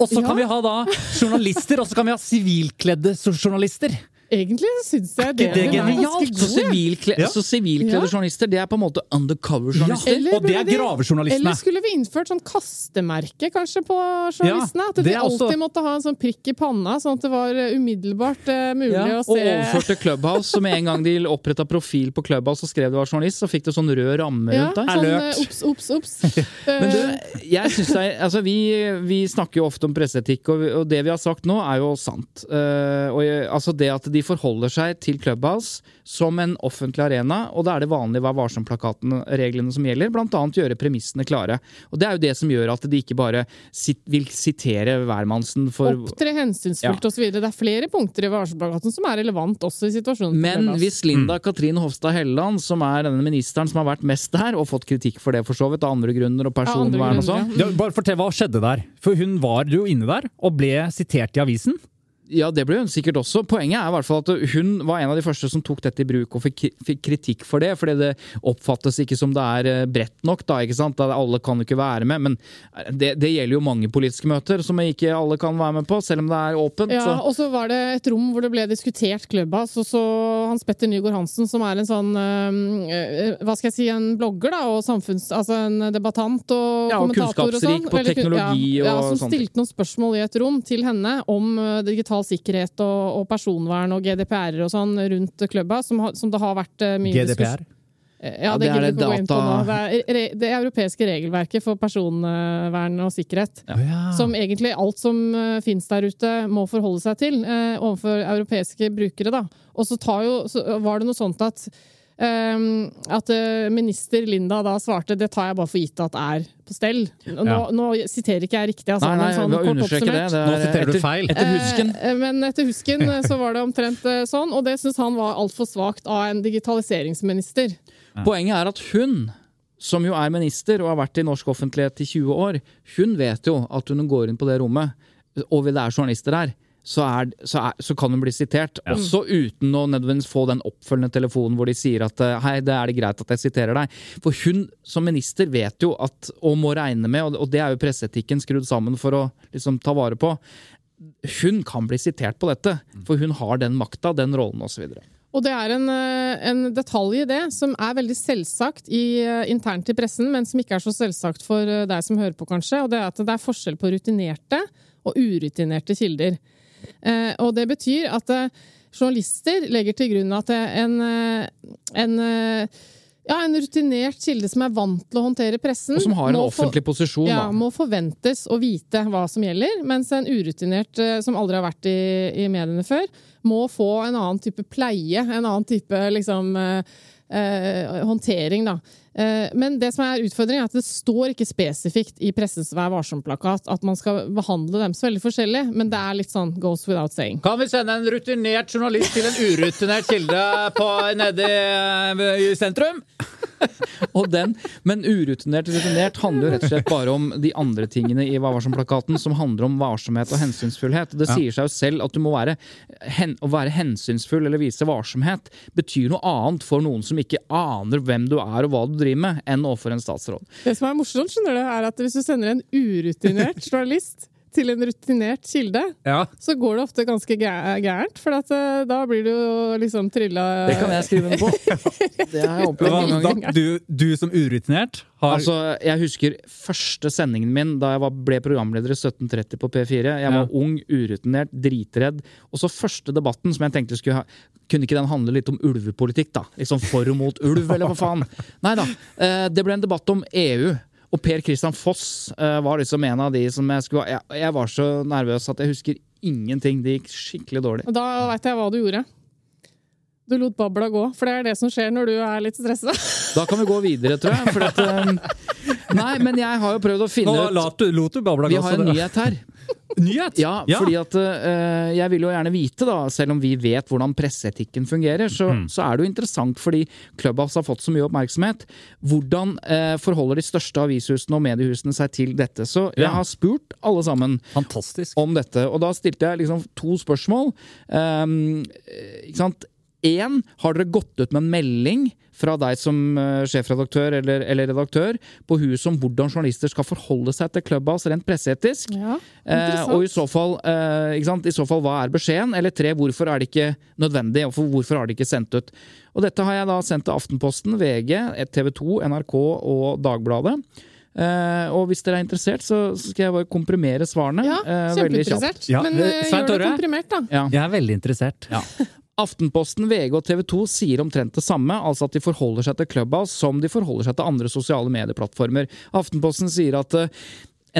Og så kan vi ha da journalister, og så kan vi ha sivilkledde journalister. Egentlig syns jeg det, det er genialt? Så. Ja. sivilkledde Ja. journalister, det er på en måte undercover-journalister? Ja. og det er gravejournalistene. Eller skulle vi innført sånn kastemerke kanskje på journalistene? Ja, at de det alltid også- måtte ha en sånn prikk i panna, sånn at det var eh, umiddelbart uh, mulig Ja, å og se overført til Clubhouse, så med en gang de oppretta profil på Clubhouse og skrev det var journalist, så fikk det sånn rød ramme ja, rundt deg. sånn obs, obs, obs. Men du, jeg synes det er, altså vi, vi snakker jo ofte om presseetikk, og, og det vi har sagt nå, er jo sant. Uh, og jeg, altså Det at de forholder seg til Clubhouse som en offentlig arena, og da er det vanlig Vær varsom-plakaten-reglene som gjelder, annet gjøre premissene klare. Og Det er jo det som gjør at de ikke bare sit, vil sitere hvermannsen for Opptre hensynsfullt Ja. osv. Det er flere punkter i varselplakaten som er relevant også i situasjonen. Men Clubhouse. hvis Linda Katrin Hofstad Helleland, som er denne ministeren som har vært mest der, og fått kritikk for det for så vidt, av andre grunner og personvern og sånn, Ja, bare fortell hva skjedde der. For hun var jo inne der og ble sitert i avisen. Ja, det ble hun sikkert også. Poenget er i hvert fall at hun var en av de første som tok dette i bruk og fikk, kritikk for det, fordi det oppfattes ikke som det er eh, bredt nok, da, ikke sant. Alle kan jo ikke være med, men eh, det, det gjelder jo mange politiske møter som ikke alle kan være med på, selv om det er åpent. Ja, og så var det et rom hvor det ble diskutert Clubhouse, og så Hans Petter Nygaard Hansen, som er en sånn øh, Hva skal jeg si, en blogger, da, og samfunns... Altså en debattant og Ja, og kommentator og sånn. kunnskapsrik på teknologi og teknologi ja, og Som stilte noen spørsmål i et rom til henne om øh, digital sikkerhet og, og personvern og GDPR-er og sånn rundt klubba, som, som det har vært øh, mye GDPR. Ja, Ja, Ja, det, det er det Det er re- det europeiske regelverket for personvern og sikkerhet. Ja. Som egentlig alt som uh, fins der ute, må forholde seg til eh, overfor europeiske brukere. Da. Og så, tar jo, så var det noe sånt at at eh, minister Linda da svarte det tar jeg bare for gitt at er på stell. Nå, Ja. nå siterer ikke jeg riktig, altså, Nei, nei, sånn det. det Nå er siterer du feil. Etter husken. Eh, Men etter husken eh, så var det omtrent eh, sånn, og det syns han var altfor svakt av en digitaliseringsminister. Poenget er at hun, som jo er minister og har vært i norsk offentlighet i 20 år, hun vet jo at hun går inn på det rommet, og det er journalister der. Så, er, så, er, så kan hun bli sitert, også uten å nødvendigvis få den oppfølgende telefonen hvor de sier at eh, hei, det er det greit at jeg siterer deg. For hun som minister vet jo at, og må regne med, og- det er jo presseetikken skrudd sammen for å liksom ta vare på, hun kan bli sitert på dette, for hun har den makta, den rollen osv. Og det er en, eh, en detalj i det som er veldig selvsagt i, eh, internt i pressen, men som ikke er så selvsagt for deg som hører på, kanskje. Og det er at det er forskjell på rutinerte og urutinerte kilder. Eh, og det betyr at eh, journalister legger til grunn at eh, en, en ja, en rutinert kilde som er vant til å håndtere pressen Og som har en offentlig for, posisjon, ja, må forventes å vite hva som gjelder, mens en urutinert som aldri har vært i, i mediene før, må få en annen type pleie, en annen type liksom, eh, håndtering. Da. Eh, men det som er utfordringen er at det står ikke spesifikt i pressens Vær varsom-plakat at man skal behandle dem så veldig forskjellig, men det er litt sånn goes without saying. Kan vi sende en rutinert journalist til en urutinert kilde på, nede i, i sentrum? Og den, men urutinert rutinert handler jo rett og slett bare om de andre tingene i Hva varsom-plakaten som handler om varsomhet og hensynsfullhet. Det sier seg jo selv at du må være, hen, å være hensynsfull eller vise varsomhet betyr noe annet for noen som ikke aner hvem du er og hva du driver med, enn overfor en statsråd. Det som er morsomt, skjønner du, er at hvis du sender en urutinert journalist til en rutinert kilde, Ja. så går det ofte ganske gæ- gærent. For at, eh, da blir du jo liksom trylla Det kan jeg skrive under på. Det har jeg opplevd mange ganger. Da, du, du som urutinert har Altså, Jeg husker første sendingen min da jeg var, ble programleder i 1730 på P4. Jeg var Ja. ung, urutinert, dritredd. Og så første debatten som jeg tenkte skulle ha Kunne ikke den handle litt om ulvepolitikk, da? Liksom for og mot ulv, eller hva faen? Nei da. Eh, det ble en debatt om EU. Og Per Christian Foss uh, var liksom en av de som jeg skulle jeg, jeg var så nervøs at jeg husker ingenting. Det gikk skikkelig dårlig. Og da veit jeg hva du gjorde. Du lot babla gå, for det er det som skjer når du er litt stressa. Da kan vi gå videre, tror jeg. For at, um, nei, men jeg har jo prøvd å finne Nå ut lot du, lot du babla Vi har en nyhet her. Nyhet? Ja, fordi at uh, jeg vil jo gjerne vite, da, selv om vi vet hvordan presseetikken fungerer, så, så er det jo interessant fordi Clubhouse har fått så mye oppmerksomhet. Hvordan uh, forholder de største avishusene og mediehusene seg til dette? Så jeg har spurt alle sammen Fantastisk. om dette, og da stilte jeg liksom to spørsmål. Um, ikke sant? Én, har dere gått ut med en melding fra deg som eh, sjefredaktør eller, eller redaktør på huset om hvordan journalister skal forholde seg til Clubhouse rent presseetisk? Ja, Eh, og i så, fall, eh, ikke sant? I så fall, hva er beskjeden? Eller tre, hvorfor er det ikke nødvendig? Og hvorfor har de ikke sendt ut? Og dette har jeg da sendt til Aftenposten, VG, TV 2, NRK og Dagbladet. Uh, og hvis dere er interessert, så skal jeg bare komprimere svarene. Ja, uh, veldig kjapt. Ja, Men Svein gjør det komprimert, da. Ja. Jeg er veldig interessert. Aftenposten, VG og TV 2 sier omtrent det samme, altså at de forholder seg til Clubhouse som de forholder seg til andre sosiale medieplattformer. Aftenposten sier at eh,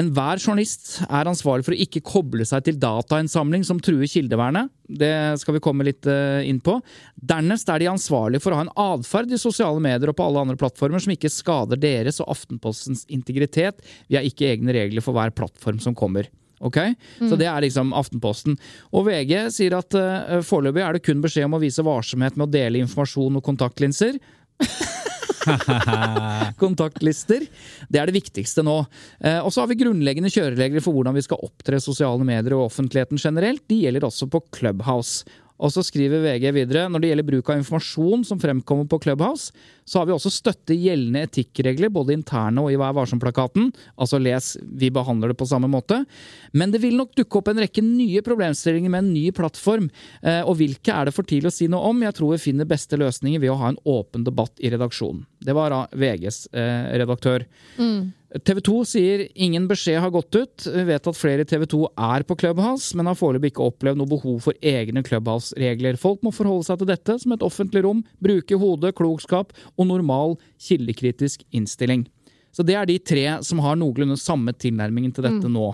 enhver journalist er ansvarlig for å ikke koble seg til datainnsamling som truer kildevernet. Det skal vi komme litt eh, inn på. Dernest er de ansvarlige for å ha en atferd i sosiale medier og på alle andre plattformer som ikke skader deres og Aftenpostens integritet. Vi har ikke egne regler for hver plattform som kommer. Ok? Så det er liksom Aftenposten. Og VG sier at uh, foreløpig er det kun beskjed om å vise varsomhet med å dele informasjon og kontaktlinser. Kontaktlister. Det er det viktigste nå. Eh, og så har vi grunnleggende kjøreregler for hvordan vi skal opptre sosiale medier og offentligheten generelt. De gjelder også på Clubhouse. Og så skriver VG videre når det gjelder bruk av informasjon som fremkommer på Clubhouse, så har vi også støtte gjeldende etikkregler, både interne og i Vær varsom-plakaten. Altså les, vi behandler det på samme måte. Men det vil nok dukke opp en rekke nye problemstillinger med en ny plattform. Eh, og hvilke er det for tidlig å si noe om? Jeg tror vi finner beste løsninger ved å ha en åpen debatt i redaksjonen. Det var VGs redaktør. redaktør. TV 2 sier ingen beskjed har gått ut. Vi vet at flere i TV 2 er på Clubhouse, men har foreløpig ikke opplevd noe behov for egne Clubhouse-regler. Folk må forholde seg til dette som et offentlig rom, bruke hodet, klokskap og normal kildekritisk innstilling. Så det er de tre som har noenlunde samme tilnærmingen til dette nå.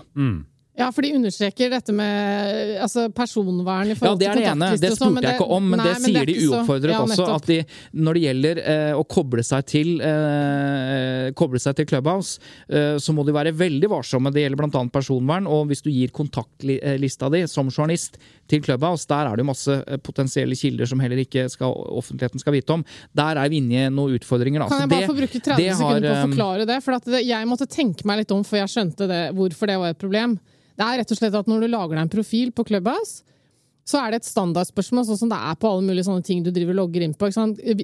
Ja, for de understreker dette med altså, personvern i Ja, det er det ene. Det sånn, spurte jeg ikke om, men nei, det men sier er de ikke så- uoppfordret ja, også. At de, når det gjelder eh, å koble seg til eh, koble seg til Clubhouse, eh, så må de være veldig varsomme. Det gjelder bl.a. personvern. Og hvis du gir kontaktlista di som journalist til Clubhouse, der er det jo masse eh, potensielle kilder som heller ikke skal, offentligheten skal vite om. Der er vi inne i noen utfordringer. Da. Kan jeg bare det- få bruke 30 har, sekunder på å eh, forklare det? For at det, jeg måtte tenke meg litt om før jeg skjønte det, hvorfor det var et problem. Det er rett og slett at når du lager deg en profil på Clubhouse, så er det et standardspørsmål, sånn som det er på alle mulige sånne ting du driver og logger inn på.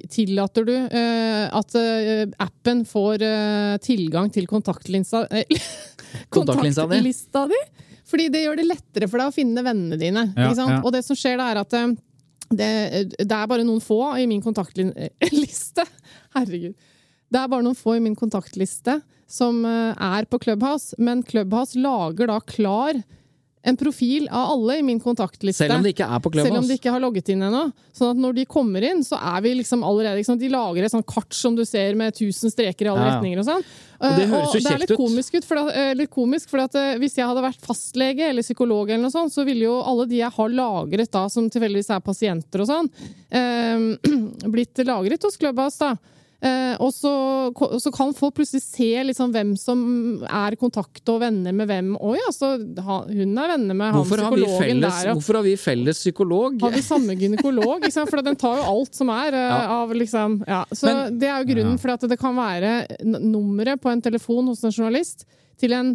Tillater du eh, at eh, appen får eh, tilgang til kontaktlinsa eh, Kontaktlinsa kontaktlista di? Fordi det gjør det lettere for deg å finne vennene dine. Ja, ja. Og det som skjer da, er at eh, det, det er bare noen få i min kontaktliste Herregud. Det er bare noen få i min kontaktliste som eh, er på Clubhouse, men Clubhouse lager da klar en profil av alle i min kontaktliste. Selv om de ikke er på Clubhouse? Selv om de ikke har logget inn ennå. Sånn at når de kommer inn, så er vi liksom allerede liksom. De lager et sånt kart som du ser med tusen streker i alle Ja, retninger og sånn. Og det Eh, høres jo det er litt komisk ut, for, at, eh, litt komisk, for at hvis jeg hadde vært fastlege eller psykolog eller noe sånt, så ville jo alle de jeg har lagret da, som tilfeldigvis er pasienter og sånn, eh, blitt lagret hos Clubhouse da. Eh, og så, så kan folk plutselig se liksom hvem som er kontakt og venner med hvem. Å ja, så hun er venner med han Hvorfor har, psykologen felles, der. Og, hvorfor har vi felles psykolog? har vi samme gynekolog? For den tar jo alt som er eh, Ja. av liksom ja. Så Men- det er jo grunnen for at det kan være nummeret på en telefon hos en journalist til en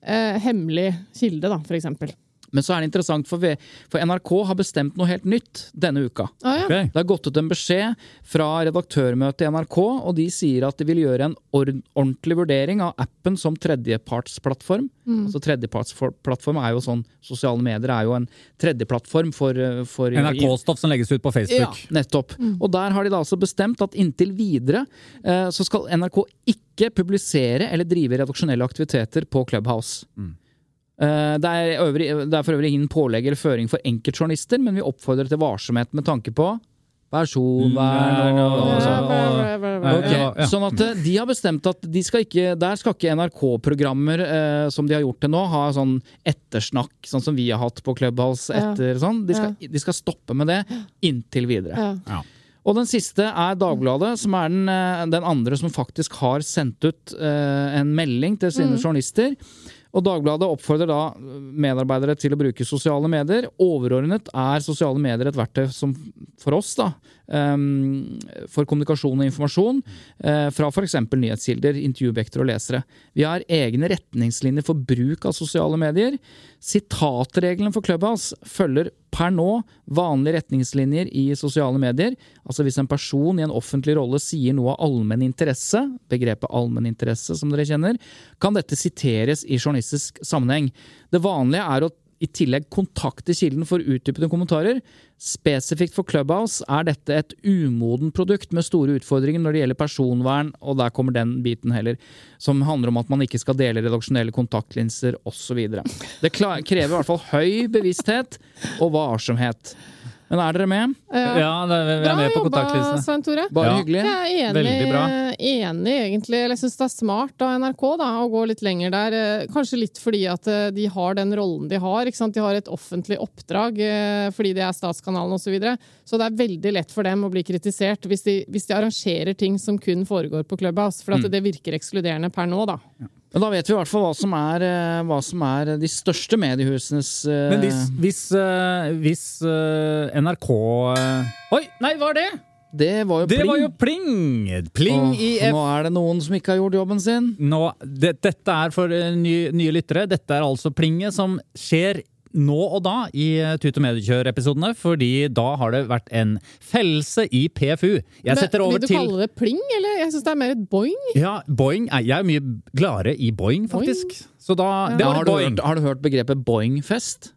eh, hemmelig kilde, da, for eksempel. Men så er det interessant, for, V- for NRK har bestemt noe helt nytt denne uka. Ah, ja. okay. Det har gått ut en beskjed fra redaktørmøtet i NRK, og de sier at de vil gjøre en ordentlig vurdering av appen som tredjepartsplattform. Altså Tredjepartsplattform er jo sånn Sosiale medier er jo en tredjeplattform for, for NRK-stoff som legges ut på Facebook. Ja, Nettopp. Og der har de da altså bestemt at inntil videre eh, så skal NRK ikke publisere eller drive redaksjonelle aktiviteter på Clubhouse. Eh, det, er øvrig, det er for øvrig ingen pålegg eller føring for enkeltjournalister, men vi oppfordrer til varsomhet med tanke på personvern og, og sånn. Ok, Ja, ja. Sånn at eh, de har bestemt at de skal ikke, der skal ikke NRK-programmer eh, som de har gjort til nå, ha sånn ettersnakk, sånn som vi har hatt på Clubhouse etter sånn. De skal, de skal stoppe med det inntil videre. Ja. Og den siste er Dagbladet, som er den, eh, den andre som faktisk har sendt ut eh, en melding til sine journalister. Og Dagbladet oppfordrer da medarbeidere til å bruke sosiale medier. Overordnet er sosiale medier et verktøy som for oss, da, for kommunikasjon og informasjon eh, fra f.eks. nyhetskilder, intervjuobjekter og lesere. Vi har egne retningslinjer for bruk av sosiale medier. Sitatreglene for Clubhouse følger per nå vanlige retningslinjer i sosiale medier. Altså hvis en person i en offentlig rolle sier noe av allmenn interesse, begrepet allmenn interesse som dere kjenner, kan dette siteres i journalistisk sammenheng. Det vanlige er å i tillegg kontakte kilden for utdypende kommentarer. Spesifikt for Clubhouse er dette et umoden produkt med store utfordringer når det gjelder personvern, og der kommer den biten heller, som handler om at man ikke skal dele redaksjonelle kontaktlinser osv. Det krever i hvert fall høy bevissthet og varsomhet. Men er dere med? Ja, det, vi Bra er med på jobba. Svein Tore. Bare Ja. hyggelig? Jeg er enig, Veldig bra. Enig egentlig. Eller Jeg syns det er smart av NRK da, å gå litt lenger der. Eh, Kanskje litt fordi at eh, de har den rollen de har. Ikke sant? De har et offentlig oppdrag eh, fordi de er Statskanalen osv. Så, videre. så det er veldig lett for dem å bli kritisert hvis de, hvis de arrangerer ting som kun foregår på Clubhouse. For at Mm. det virker ekskluderende per nå, da. Men da vet vi i hvert fall hva som er, hva som er de største mediehusenes eh, Men hvis, hvis, hvis NRK Oi, nei, hva er det? Det var jo Det pling. var jo pling! Pling Åh, i F... Nå er det noen som ikke har gjort jobben sin. Nå, det, dette er for eh, nye, nye lyttere. Dette er altså plinget som skjer nå og da i eh, Tut og Mediekjør-episodene, fordi da har det vært en fellelse i PFU. Jeg Men setter over Vil du kalle det pling, eller? Jeg syns det er mer et boing. Ja, Boeing. er- Jeg er mye gladere i boing, faktisk. Så da Det Ja, har, du hørt, har du hørt begrepet Boeing-fest?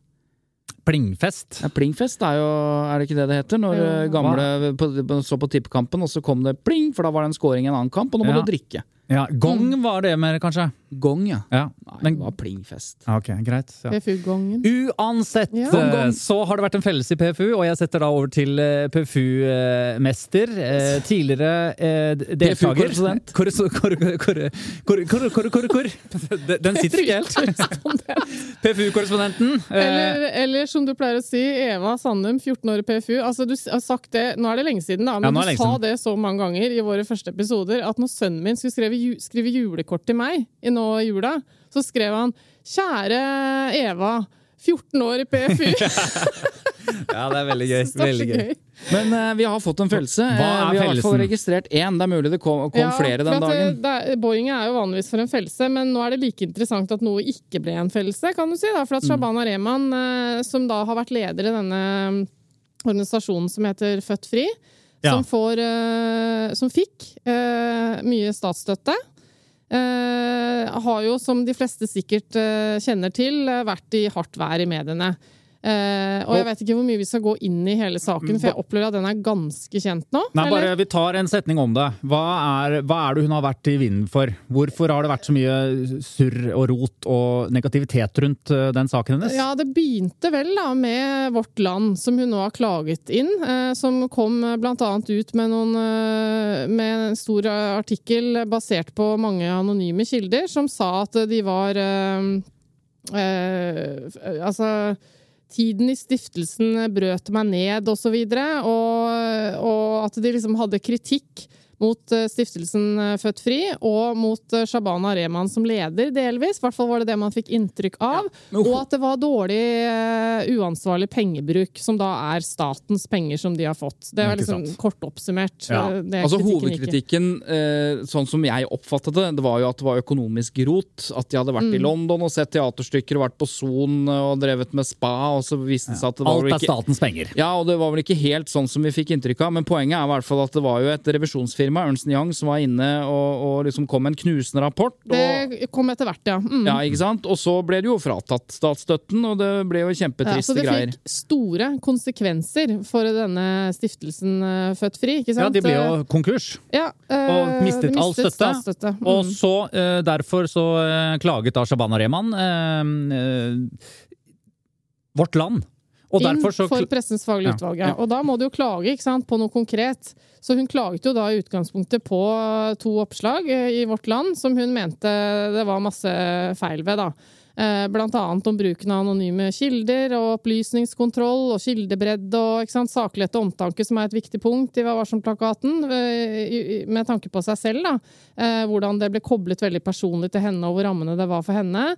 Plingfest. Ja, Plingfest er jo Er det ikke det det heter? Når Ja. eh, gamle på, så på tippekampen, og så kom det pling, for da var det en scoring i en annen kamp, og nå må Ja. du drikke. Ja, Gong var det mer, kanskje? Gong, ja. ja. Nei, Men, det var plingfest. Ok, greit. Ja. PFU-gongen. Uansett ja. gong, gong. så har det vært en felles i PFU, og jeg setter da over til PFU-mester. Tidligere deltaker. PFU-korrespondent. Den sitter ikke helt. PFU-korrespondenten. Eller, eller, som du pleier å si, Eva Sandum, 14 år i PFU. Altså, du har sagt det, Nå er det lenge siden, da, men du sa det så mange ganger i våre første episoder at når sønnen min skulle skrive skrive julekort til meg i nå i jula, så skrev han 'Kjære Eva'. 14 år i PFU. Ja, det er veldig gøy. Er Veldig gøy. Men uh, vi har fått en følelse. Hva er Eh, vi har i hvert fall registrert én. Det er mulig det kom, kom Ja, flere den dagen. det- det er- Boeing er jo vanligvis for en fellelse, men nå er det like interessant at noe ikke ble en fellelse, kan du si. Da, for at Mm. Shabana Rehman, uh, som da har vært leder i denne organisasjonen som heter Født Fri, Ja. som, får, eh, som fikk eh, mye statsstøtte. Eh, har jo, som de fleste sikkert kjenner til, vært i hardt vær i mediene. Eh, og jeg vet ikke hvor mye vi skal gå inn i hele saken, for jeg opplever at den er ganske kjent nå. Nei, bare Vi tar en setning om det. Hva er, hva er det hun har vært i vinden for? Hvorfor har det vært så mye surr og rot og negativitet rundt eh, den saken hennes? Ja, det begynte vel da med Vårt Land, som hun nå har klaget inn. Uh, som kom bl.a. ut med, noen, uh, med en stor artikkel basert på mange anonyme kilder, som sa at de var Altså Tiden i stiftelsen brøt meg ned, og så videre. Og, og at de liksom hadde kritikk mot eh, stiftelsen eh, Født Fri, og mot eh, Shabana Rehman som leder, delvis. I hvert fall var det det man fikk inntrykk av. Og at det var dårlig, uansvarlig pengebruk, som da er statens penger som de har fått. Det er Ikke liksom kort oppsummert. Ja. Altså. Hovedkritikken, eh, sånn som jeg oppfattet det, det var jo at det var økonomisk rot. At de hadde vært Mm. i London og sett teaterstykker og vært på Son og drevet med spa, og så viste det seg at det var Alt er ikke statens penger. ja, og det var vel ikke helt sånn som vi fikk inntrykk av, men poenget er i hvert fall at det var jo et revisjonsfirma, Ernst Young, som var inne og, og liksom kom med en knusende rapport. Og, Det kom etter hvert, ja. Mm. ja, ikke sant? Og så ble det jo fratatt statsstøtten, og det ble jo kjempetriste Ja, kjempetriste så det fikk store konsekvenser for denne stiftelsen eh, Født Fri. ikke sant? Ja, De ble jo konkurs. Ja, øh, Og mistet mistet all støtte. statsstøtte. Mm. Og så, øh, derfor så øh, klaget da Shabana Rehman eh, eh, Vårt Land. Og inn for Pressens faglige utvalg. Ja. ja. Og da må du jo klage ikke sant, på noe konkret. Så hun klaget jo da i utgangspunktet på to oppslag eh, i Vårt Land som hun mente det var masse feil ved. da. Eh, Blant annet om bruken av anonyme kilder og opplysningskontroll og kildebredde og sant, saklighet og omtanke, som er et viktig punkt i Vær varsom-plakaten, eh, med tanke på seg selv. da. Hvordan det ble koblet veldig personlig til henne, og hvor rammene det var for henne.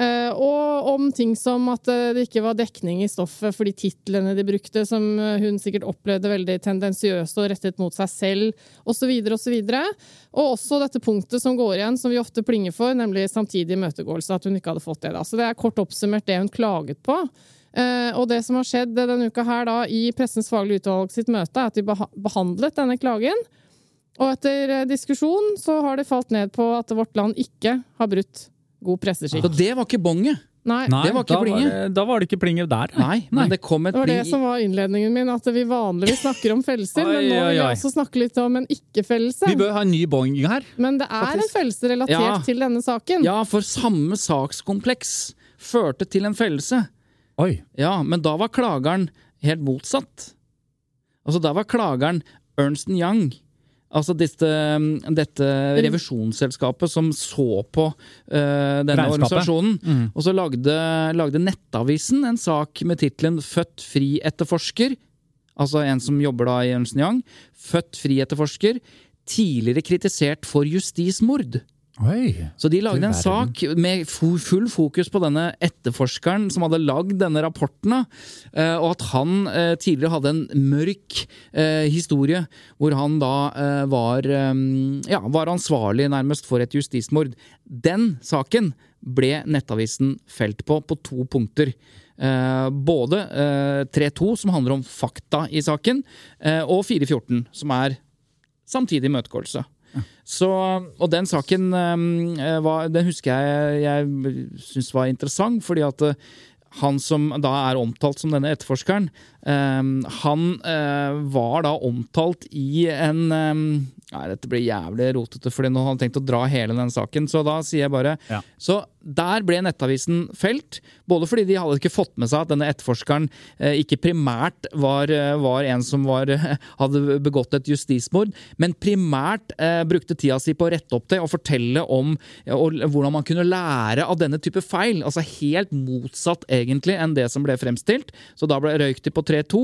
Eh, og om ting som at eh, det ikke var dekning i stoffet for de titlene de brukte, som eh, hun sikkert opplevde veldig tendensiøst og rettet mot seg selv, osv., videre Og og også dette punktet som går igjen, som vi ofte plinger for, nemlig samtidig imøtegåelse, at hun ikke hadde fått det. da. Så det er kort oppsummert det hun klaget på. Og det som har skjedd denne uka her da, i Pressens faglige utvalg sitt møte, er at de behandlet denne klagen. Og etter diskusjon så har de falt ned på at Vårt Land ikke har brutt god presseskikk. Så det var ikke bonget! Nei, Nei, Det var ikke da, var det, da var det ikke plinger der. Nei, men det kom et Det var det som var innledningen min, at vi vanligvis snakker om fellelser. Oi, men nå vil jeg også snakke litt om en ikke-fellelse. Vi bør ha en ny bong her. Men det er en fellelse relatert Ja. til denne saken. Ja, for samme sakskompleks førte til en fellelse. Oi. Ja, men da var klageren helt motsatt. Altså, da var klageren Ernst Young. Altså dette, dette revisjonsselskapet som så på uh, denne Regnskapet. organisasjonen. Og så lagde, lagde Nettavisen en sak med tittelen 'Født fri-etterforsker'. Altså en som jobber da i Ernst Young. 'Født fri-etterforsker'. Tidligere kritisert for justismord. Oi. Så de lagde en sak med full fokus på denne etterforskeren som hadde lagd denne rapporten, eh, og at han eh, tidligere hadde en mørk eh, historie, hvor han da var, ja, var ansvarlig nærmest for et justismord. Den saken ble Nettavisen felt på på to punkter. Eh, både eh, 3.2, som handler om fakta i saken, eh, og 4.14, som er samtidig imøtegåelse. Så, og den saken eh, var, den husker jeg jeg syns var interessant, fordi at eh, han som da er omtalt som denne etterforskeren, eh, han eh, var da omtalt i en eh, Nei, dette blir jævlig rotete, fordi nå har han tenkt å dra hele den saken. Så da sier jeg bare Ja. Så der ble Nettavisen felt, både fordi de hadde ikke fått med seg at denne etterforskeren eh, ikke primært var, eh, var en som var, hadde begått et justismord, men primært eh, brukte tida si på å rette opp det og fortelle om og, hvordan man kunne lære av denne type feil. Altså helt motsatt egentlig enn det som ble fremstilt. Så da ble røyk de på 3-2,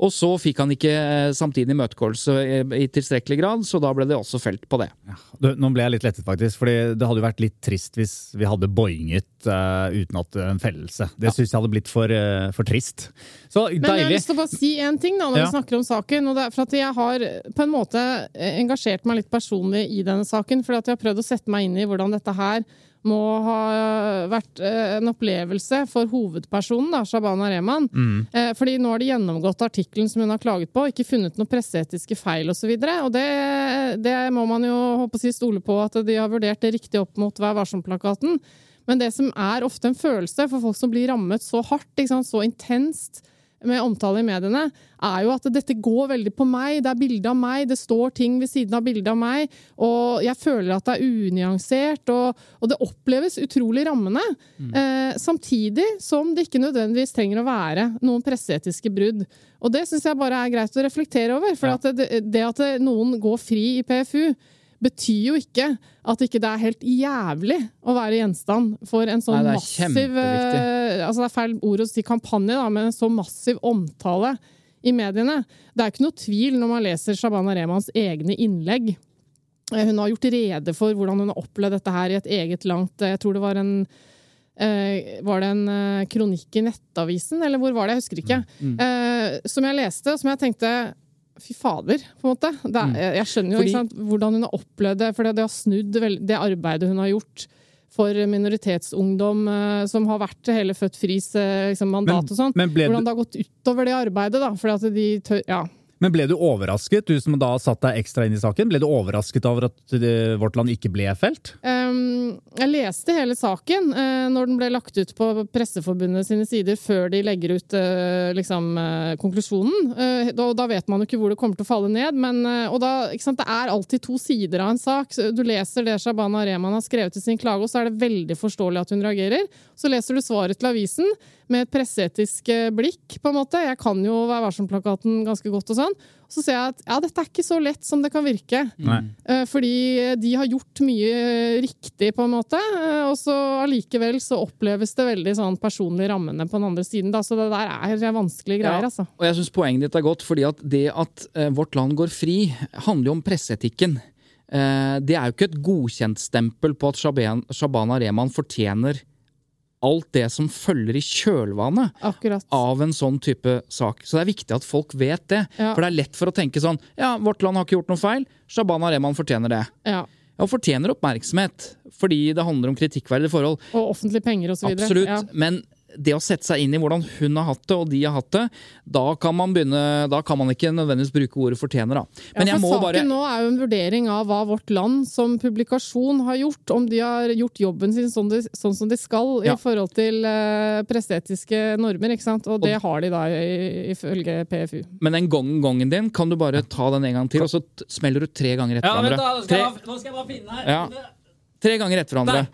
og så fikk han ikke eh, samtidig imøtegåelse i, i tilstrekkelig grad, så da ble det også felt på det. Du, nå ble jeg litt lettet, faktisk. fordi det hadde jo vært litt trist hvis vi hadde boinget uh, uten at en fellelse. Det synes jeg hadde blitt for, uh, for trist. Så Men jeg har lyst til å bare si en ting da, når Ja. vi snakker om saken. og det er for at Jeg har på en måte engasjert meg litt personlig i denne saken. fordi at Jeg har prøvd å sette meg inn i hvordan dette her må ha vært eh, en opplevelse for hovedpersonen, da, Shabana Rehman. Mm. Fordi nå har de gjennomgått artikkelen som hun har klaget på, ikke funnet noen presseetiske feil osv. Og, så og det, det må man jo håpe å stole på at de har vurdert det riktig opp mot Vær varsom-plakaten. Men det som er ofte en følelse for folk som blir rammet så hardt, sant, så intenst med omtale i mediene, er jo at dette går veldig på meg. Det er bilde av meg, det står ting ved siden av bildet av meg. Og jeg føler at det er unyansert, og, og det oppleves utrolig rammende. Eh, samtidig som det ikke nødvendigvis trenger å være noen presseetiske brudd. Og det syns jeg bare er greit å reflektere over. For at det, det at noen går fri i PFU, betyr jo ikke at ikke det er helt jævlig å være gjenstand for en sånn Nei, massiv eh, altså Det er feil ord å si kampanje, da, men en så massiv omtale i mediene. Det er ikke noe tvil når man leser Shabana Remans egne innlegg. Eh, Hun har gjort rede for hvordan hun har opplevd dette her i et eget langt eh, Jeg tror det var en var det en kronikk i Nettavisen, eller hvor var det? Jeg husker ikke. Mm. Eh, som jeg leste, og som jeg tenkte Fy fader, på en måte. Er, jeg- jeg skjønner jo Mm. Fordi- sant, hvordan hun har opplevd det, for det har snudd det arbeidet hun har gjort for minoritetsungdom eh, som har vært hele Født Fris eh, liksom, mandat Men- og sånn. Hvordan det har gått utover det arbeidet, da. Fordi at de tør Ja. Men ble du overrasket, du som da satt deg ekstra inn i saken? Ble du overrasket over at eh, Vårt Land ikke ble felt? Um, jeg leste hele saken uh, når den ble lagt ut på Presseforbundet sine sider før de legger ut uh, liksom, uh, konklusjonen. Da, da vet man jo ikke hvor det kommer til å falle ned. Men, og da, sant, det er alltid to sider av en sak. Du leser det Shabana Rehman har skrevet i sin klage, og så er det veldig forståelig at hun reagerer. Så leser du svaret til avisen med et presseetisk eh, blikk, på en måte. Jeg kan jo Vær varsom-plakaten ganske godt og sånn. Så ser jeg at ja, dette er ikke så lett som det kan virke. Nei. Eh, Fordi de har gjort mye riktig, på en måte. eh, Og så allikevel så oppleves det veldig sånn personlig rammende på den andre siden. Da. Så det der er vanskelige greier, Ja, altså. Og jeg syns poenget ditt er godt, fordi at det at eh, Vårt Land går fri, handler jo om presseetikken. Eh, det er jo ikke et godkjentstempel på at Shaban- Shabana Rehman fortjener alt det som følger i kjølvannet Akkurat. av en sånn type sak. Så det er viktig at folk vet det. Ja. For det er lett for å tenke sånn Ja, Vårt Land har ikke gjort noe feil. Shabana Rehman fortjener det. Ja. Ja, og fortjener oppmerksomhet, fordi det handler om kritikkverdige forhold. Og offentlige penger videre. Absolutt. Ja. Men det å sette seg inn i hvordan hun har hatt det, og de har hatt det, da kan man begynne Da kan man ikke nødvendigvis bruke ordet fortjener, da. Men ja, jeg for bare saken bare nå er jo en vurdering av hva Vårt Land som publikasjon har gjort. Om de har gjort jobben sin sånn, de, sånn som de skal Ja. i forhold til uh, presseetiske normer. ikke sant? Og det har de da ifølge PFU. Men den gongen gongen din, kan du bare ta den en gang til, og så smeller du tre ganger etter Ja, vent da, nå skal, Tre, jeg, nå skal jeg bare finne her. Ja. tre ganger etter hverandre.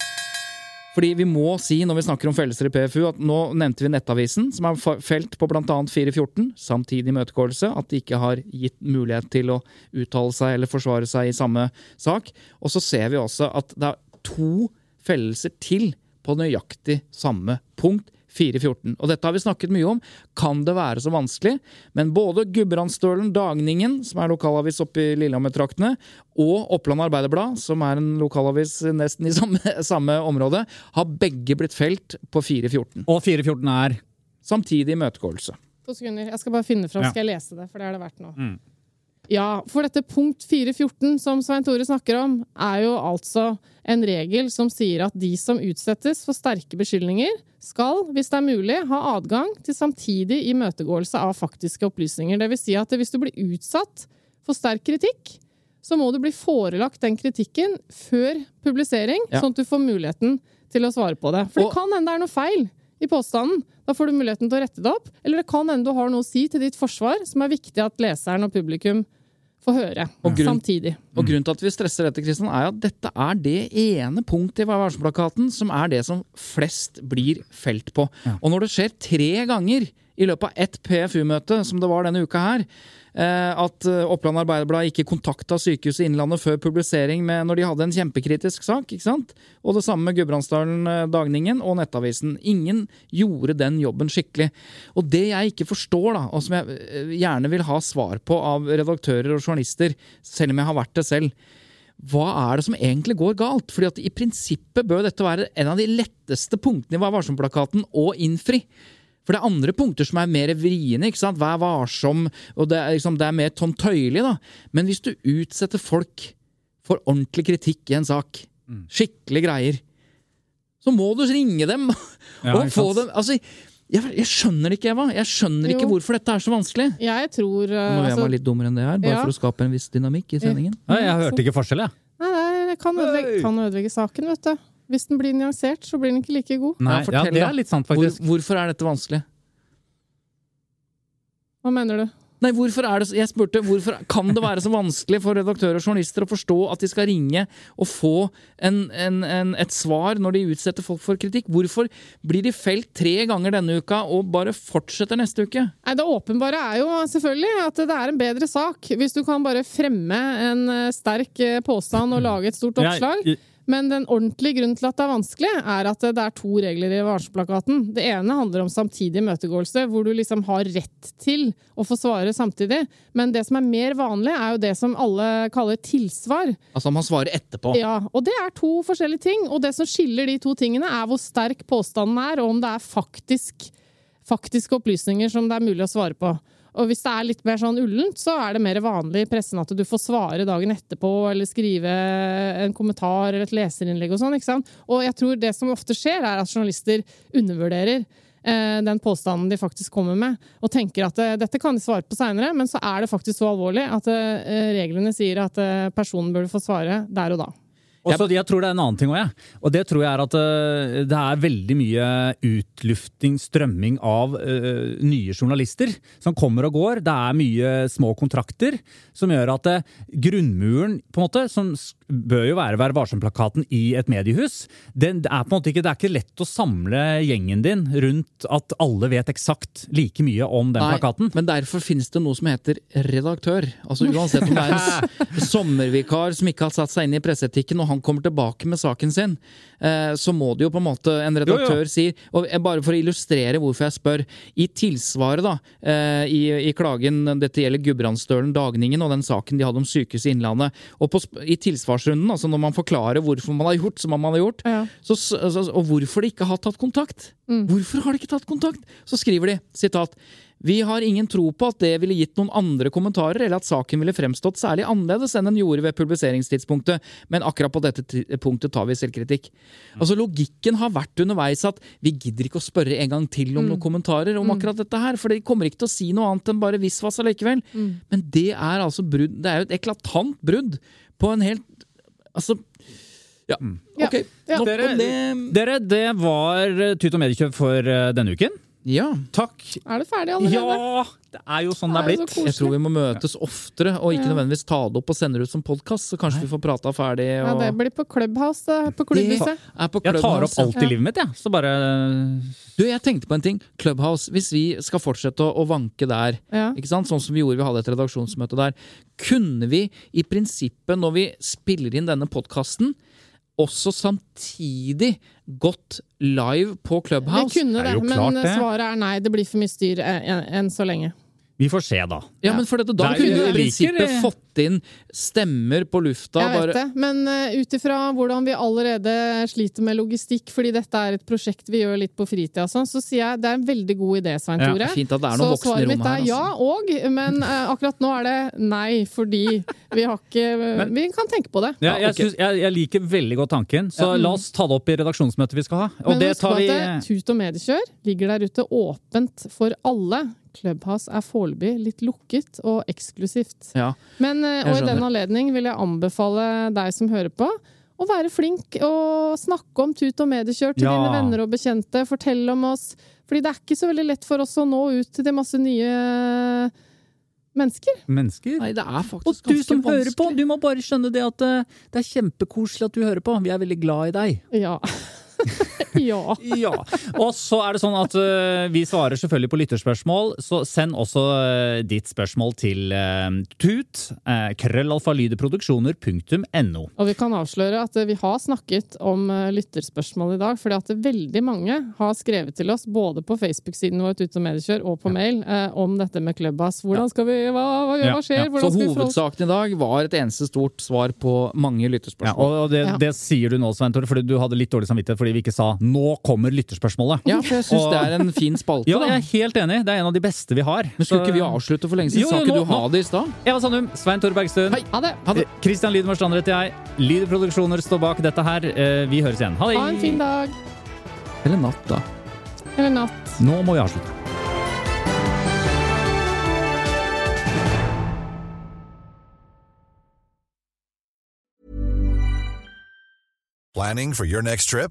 Fordi vi må si når vi snakker om fellelser i PFU, at nå nevnte vi Nettavisen, som er felt på bl.a. 414, samtidig imøtegåelse, at de ikke har gitt mulighet til å uttale seg eller forsvare seg i samme sak. Og så ser vi også at det er to fellelser til på nøyaktig samme punkt. 414. Og dette har vi snakket mye om. Kan det være så vanskelig? Men både Gudbrandsdølen Dagningen, som er lokalavis oppe i Lillehammer-traktene, og Oppland Arbeiderblad, som er en lokalavis nesten i samme, samme område, har begge blitt felt på 414. Og 414 er Samtidig imøtegåelse. To sekunder. Jeg skal bare finne fram. Ja. Skal jeg lese det? For det er det verdt nå. Ja, for dette punkt 414 som Svein Tore snakker om, er jo altså en regel som sier at de som utsettes for sterke beskyldninger, skal, hvis det er mulig, ha adgang til samtidig imøtegåelse av faktiske opplysninger. Det vil si at hvis du blir utsatt for sterk kritikk, så må du bli forelagt den kritikken før publisering, Ja. sånn at du får muligheten til å svare på det. For det kan hende det er noe feil i påstanden. Da får du muligheten til å rette det opp. Eller det kan hende du har noe å si til ditt forsvar som er viktig at leseren og publikum får høre Og grunn- samtidig. Og grunnen til at vi stresser dette, Kristian, er at dette er det ene punktet i Vær varsom-plakaten som er det som flest blir felt på. Og når det skjer tre ganger i løpet av ett PFU-møte, som det var denne uka her, at eh, Oppland Arbeiderblad ikke kontakta Sykehuset Innlandet før publisering med, når de hadde en kjempekritisk sak, ikke sant? Og det samme med Gudbrandsdalen eh, Dagningen og Nettavisen. Ingen gjorde den jobben skikkelig. Og det jeg ikke forstår, da, og som jeg eh, gjerne vil ha svar på av redaktører og journalister, selv om jeg har vært det selv, hva er det som egentlig går galt? Fordi at i prinsippet bør dette være en av de letteste punktene i Vær varsom-plakaten å innfri. For det er andre punkter som er mer vriene. ikke sant? Vær varsom, og det er, liksom, det er mer Tom Tøyli, da. Men hvis du utsetter folk for ordentlig kritikk i en sak, skikkelig greier, så må du ringe dem Ja, og få sant? dem Altså, jeg, jeg skjønner ikke, Eva. Jeg skjønner ikke hvorfor dette er så vanskelig. Jeg tror Nå er må jeg altså, litt dummere enn det her, bare ja. for å skape en viss dynamikk i sendingen. Nei, Jeg hørte ikke forskjell, jeg. Nei, nei, det kan ødelegge, kan ødelegge saken, vet du. Hvis den blir nyansert, så blir den ikke like god. Nei, Ja, det er litt sant, Hvor, faktisk. hvorfor er dette vanskelig? Hva mener du? Nei, hvorfor er det, så- jeg spurte, hvorfor kan det være så vanskelig for redaktører og journalister å forstå at de skal ringe og få en, en, en, et svar når de utsetter folk for kritikk? Hvorfor blir de felt tre ganger denne uka og bare fortsetter neste uke? Nei, Det åpenbare er jo selvfølgelig at det er en bedre sak hvis du kan bare fremme en eh, sterk eh, påstand og lage et stort oppslag. Jeg- Men den ordentlige grunnen til at det er vanskelig, er at det er to regler i varselplakaten. Det ene handler om samtidig imøtegåelse, hvor du liksom har rett til å få svare samtidig. Men det som er mer vanlig, er jo det som alle kaller tilsvar. Altså, man svarer etterpå. Ja, og det er to forskjellige ting. Og det som skiller de to tingene, er hvor sterk påstanden er, og om det er faktisk, faktiske opplysninger som det er mulig å svare på. Og hvis det er litt mer sånn ullent, så er det mer vanlig i pressen at du får svare dagen etterpå, eller skrive en kommentar eller et leserinnlegg og sånn. ikke sant? Og jeg tror det som ofte skjer, er at journalister undervurderer eh, den påstanden de faktisk kommer med, og tenker at eh, dette kan de svare på seinere, men så er det faktisk så alvorlig at eh, reglene sier at eh, personen burde få svare der og da. Og så jeg tror det er en annen ting òg, jeg. Og det tror jeg er at uh, det er veldig mye utlufting, strømming av uh, nye journalister som kommer og går. Det er mye små kontrakter som gjør at uh, grunnmuren, på en måte, som bør jo være Vær varsom-plakaten i et mediehus, Det er på en måte ikke, det er ikke lett å samle gjengen din rundt at alle vet eksakt like mye om den plakaten. men derfor finnes det noe som heter redaktør. Altså Uansett om det er en sommervikar som ikke har satt seg inn i presseetikken, og han kommer tilbake med saken sin, eh, så må det jo på en måte en redaktør si Og eh, bare for å illustrere hvorfor jeg spør. I tilsvaret, da, eh, i, i klagen Dette gjelder Gudbrandsdølen Dagningen og den saken de hadde om Sykehuset Innlandet. Og på, i tilsvaret ansvarsrunden, altså når man forklarer hvorfor man har gjort som man har gjort, Ja. så, så, og hvorfor de ikke har tatt kontakt. Hvorfor har de ikke tatt kontakt? Så skriver de, sitat, vi har ingen tro på at det ville gitt noen andre kommentarer, eller at saken ville fremstått særlig annerledes enn den gjorde ved publiseringstidspunktet, men akkurat på dette punktet tar vi selvkritikk. Altså Logikken har vært underveis at vi gidder ikke å spørre en gang til om noen kommentarer om akkurat dette her, for de kommer ikke til å si noe annet enn bare visvas allikevel. Men det er altså brudd, det er jo et eklatant brudd på en helt Altså Ja, Ja. ok. Ja. Nok Dere, om det. dere, det var Tut og mediekjøp for eh, denne uken. Ja. Takk. Er det ferdig allerede? Ja, det er jo sånn det er Det er blitt. Jeg tror vi må møtes oftere, og ikke nødvendigvis ta det opp og sende det ut som podkast. Så kanskje vi får prata ferdig. Ja, det blir på Clubhouse, på Det klubbhuset. Jeg tar opp alt i livet mitt, jeg. Så bare Du, jeg tenkte på en ting. Clubhouse, hvis vi skal fortsette å, å vanke der, Ja. ikke sant? sånn som vi gjorde, vi hadde et redaksjonsmøte der, kunne vi i prinsippet, når vi spiller inn denne podkasten, også samtidig gått live på Clubhouse? Det kunne det, det, men det. svaret er nei. Det blir for mye styr eh, enn enn så lenge. Vi får se, da. Ja, men for dette, da Der kunne vi i prinsippet fått inn stemmer på lufta. Jeg vet bare... det, men uh, ut ifra hvordan vi allerede sliter med logistikk, fordi dette er et prosjekt vi gjør litt på fritida, sånn, så sier jeg det er en veldig god idé, Svein Ja, Tore. Fint at det er noen så voksne svaret mitt er her. er ja Altså. og, men uh, akkurat nå er det nei, fordi vi har ikke Vi kan tenke på det. Ja, jeg, okay. synes, jeg, jeg liker veldig godt tanken, så la oss ta det opp i redaksjonsmøtet vi skal ha. Og Men det tar vi at Tut og mediekjør ligger der ute åpent for alle. Clubhouse er foreløpig litt lukket og eksklusivt. Ja. Men, eh, og i den anledning vil jeg anbefale deg som hører på, å være flink og snakke om tut og mediekjør til Ja. dine venner og bekjente. Fortell om oss. Fordi det er ikke så veldig lett for oss å nå ut til masse nye mennesker. mennesker. Nei, det er Og faktisk du ganske som hører på, du må bare skjønne det at eh, det er kjempekoselig at du hører på. Vi er veldig glad i deg. Ja. ja. Ja. Og så er det sånn at uh, vi svarer selvfølgelig på lytterspørsmål, så send også uh, ditt spørsmål til uh, tut. Uh, krøllalfalydeproduksjoner.no. Og vi kan avsløre at vi har snakket om lytterspørsmål i dag, fordi at veldig mange har skrevet til oss, både på Facebook-siden vår Tut og mediekjør og på mail, eh, om dette med Clubhouse. Hvordan skal vi Hva, hva, hva skjer? ja. Så hovedsaken i dag var et eneste stort svar på mange Ja, lytterspørsmål. og det, Ja. det sier du nå, Svein Tore, fordi du hadde litt dårlig samvittighet fordi vi ikke sa 'nå kommer lytterspørsmålet'. Ja, for jeg syns Og- det er en fin spalte. Ja, jeg er helt enig. Det er en av de beste vi har. Men skulle Så- ikke vi avslutte for lenge siden? Jo, Sa ikke nå- du ha det i stad? Eva Sandum, Svein Tore Bergstuen. Hei. Ha det! Ha det. Eh, Christian Lydmar Strand heter jeg. Lyder Produksjoner står bak dette her. Eh, Vi høres igjen. Ha det! Ha en fin dag. Eller natt, da. Eller natt. Nå må vi avslutte. Planning for your next trip?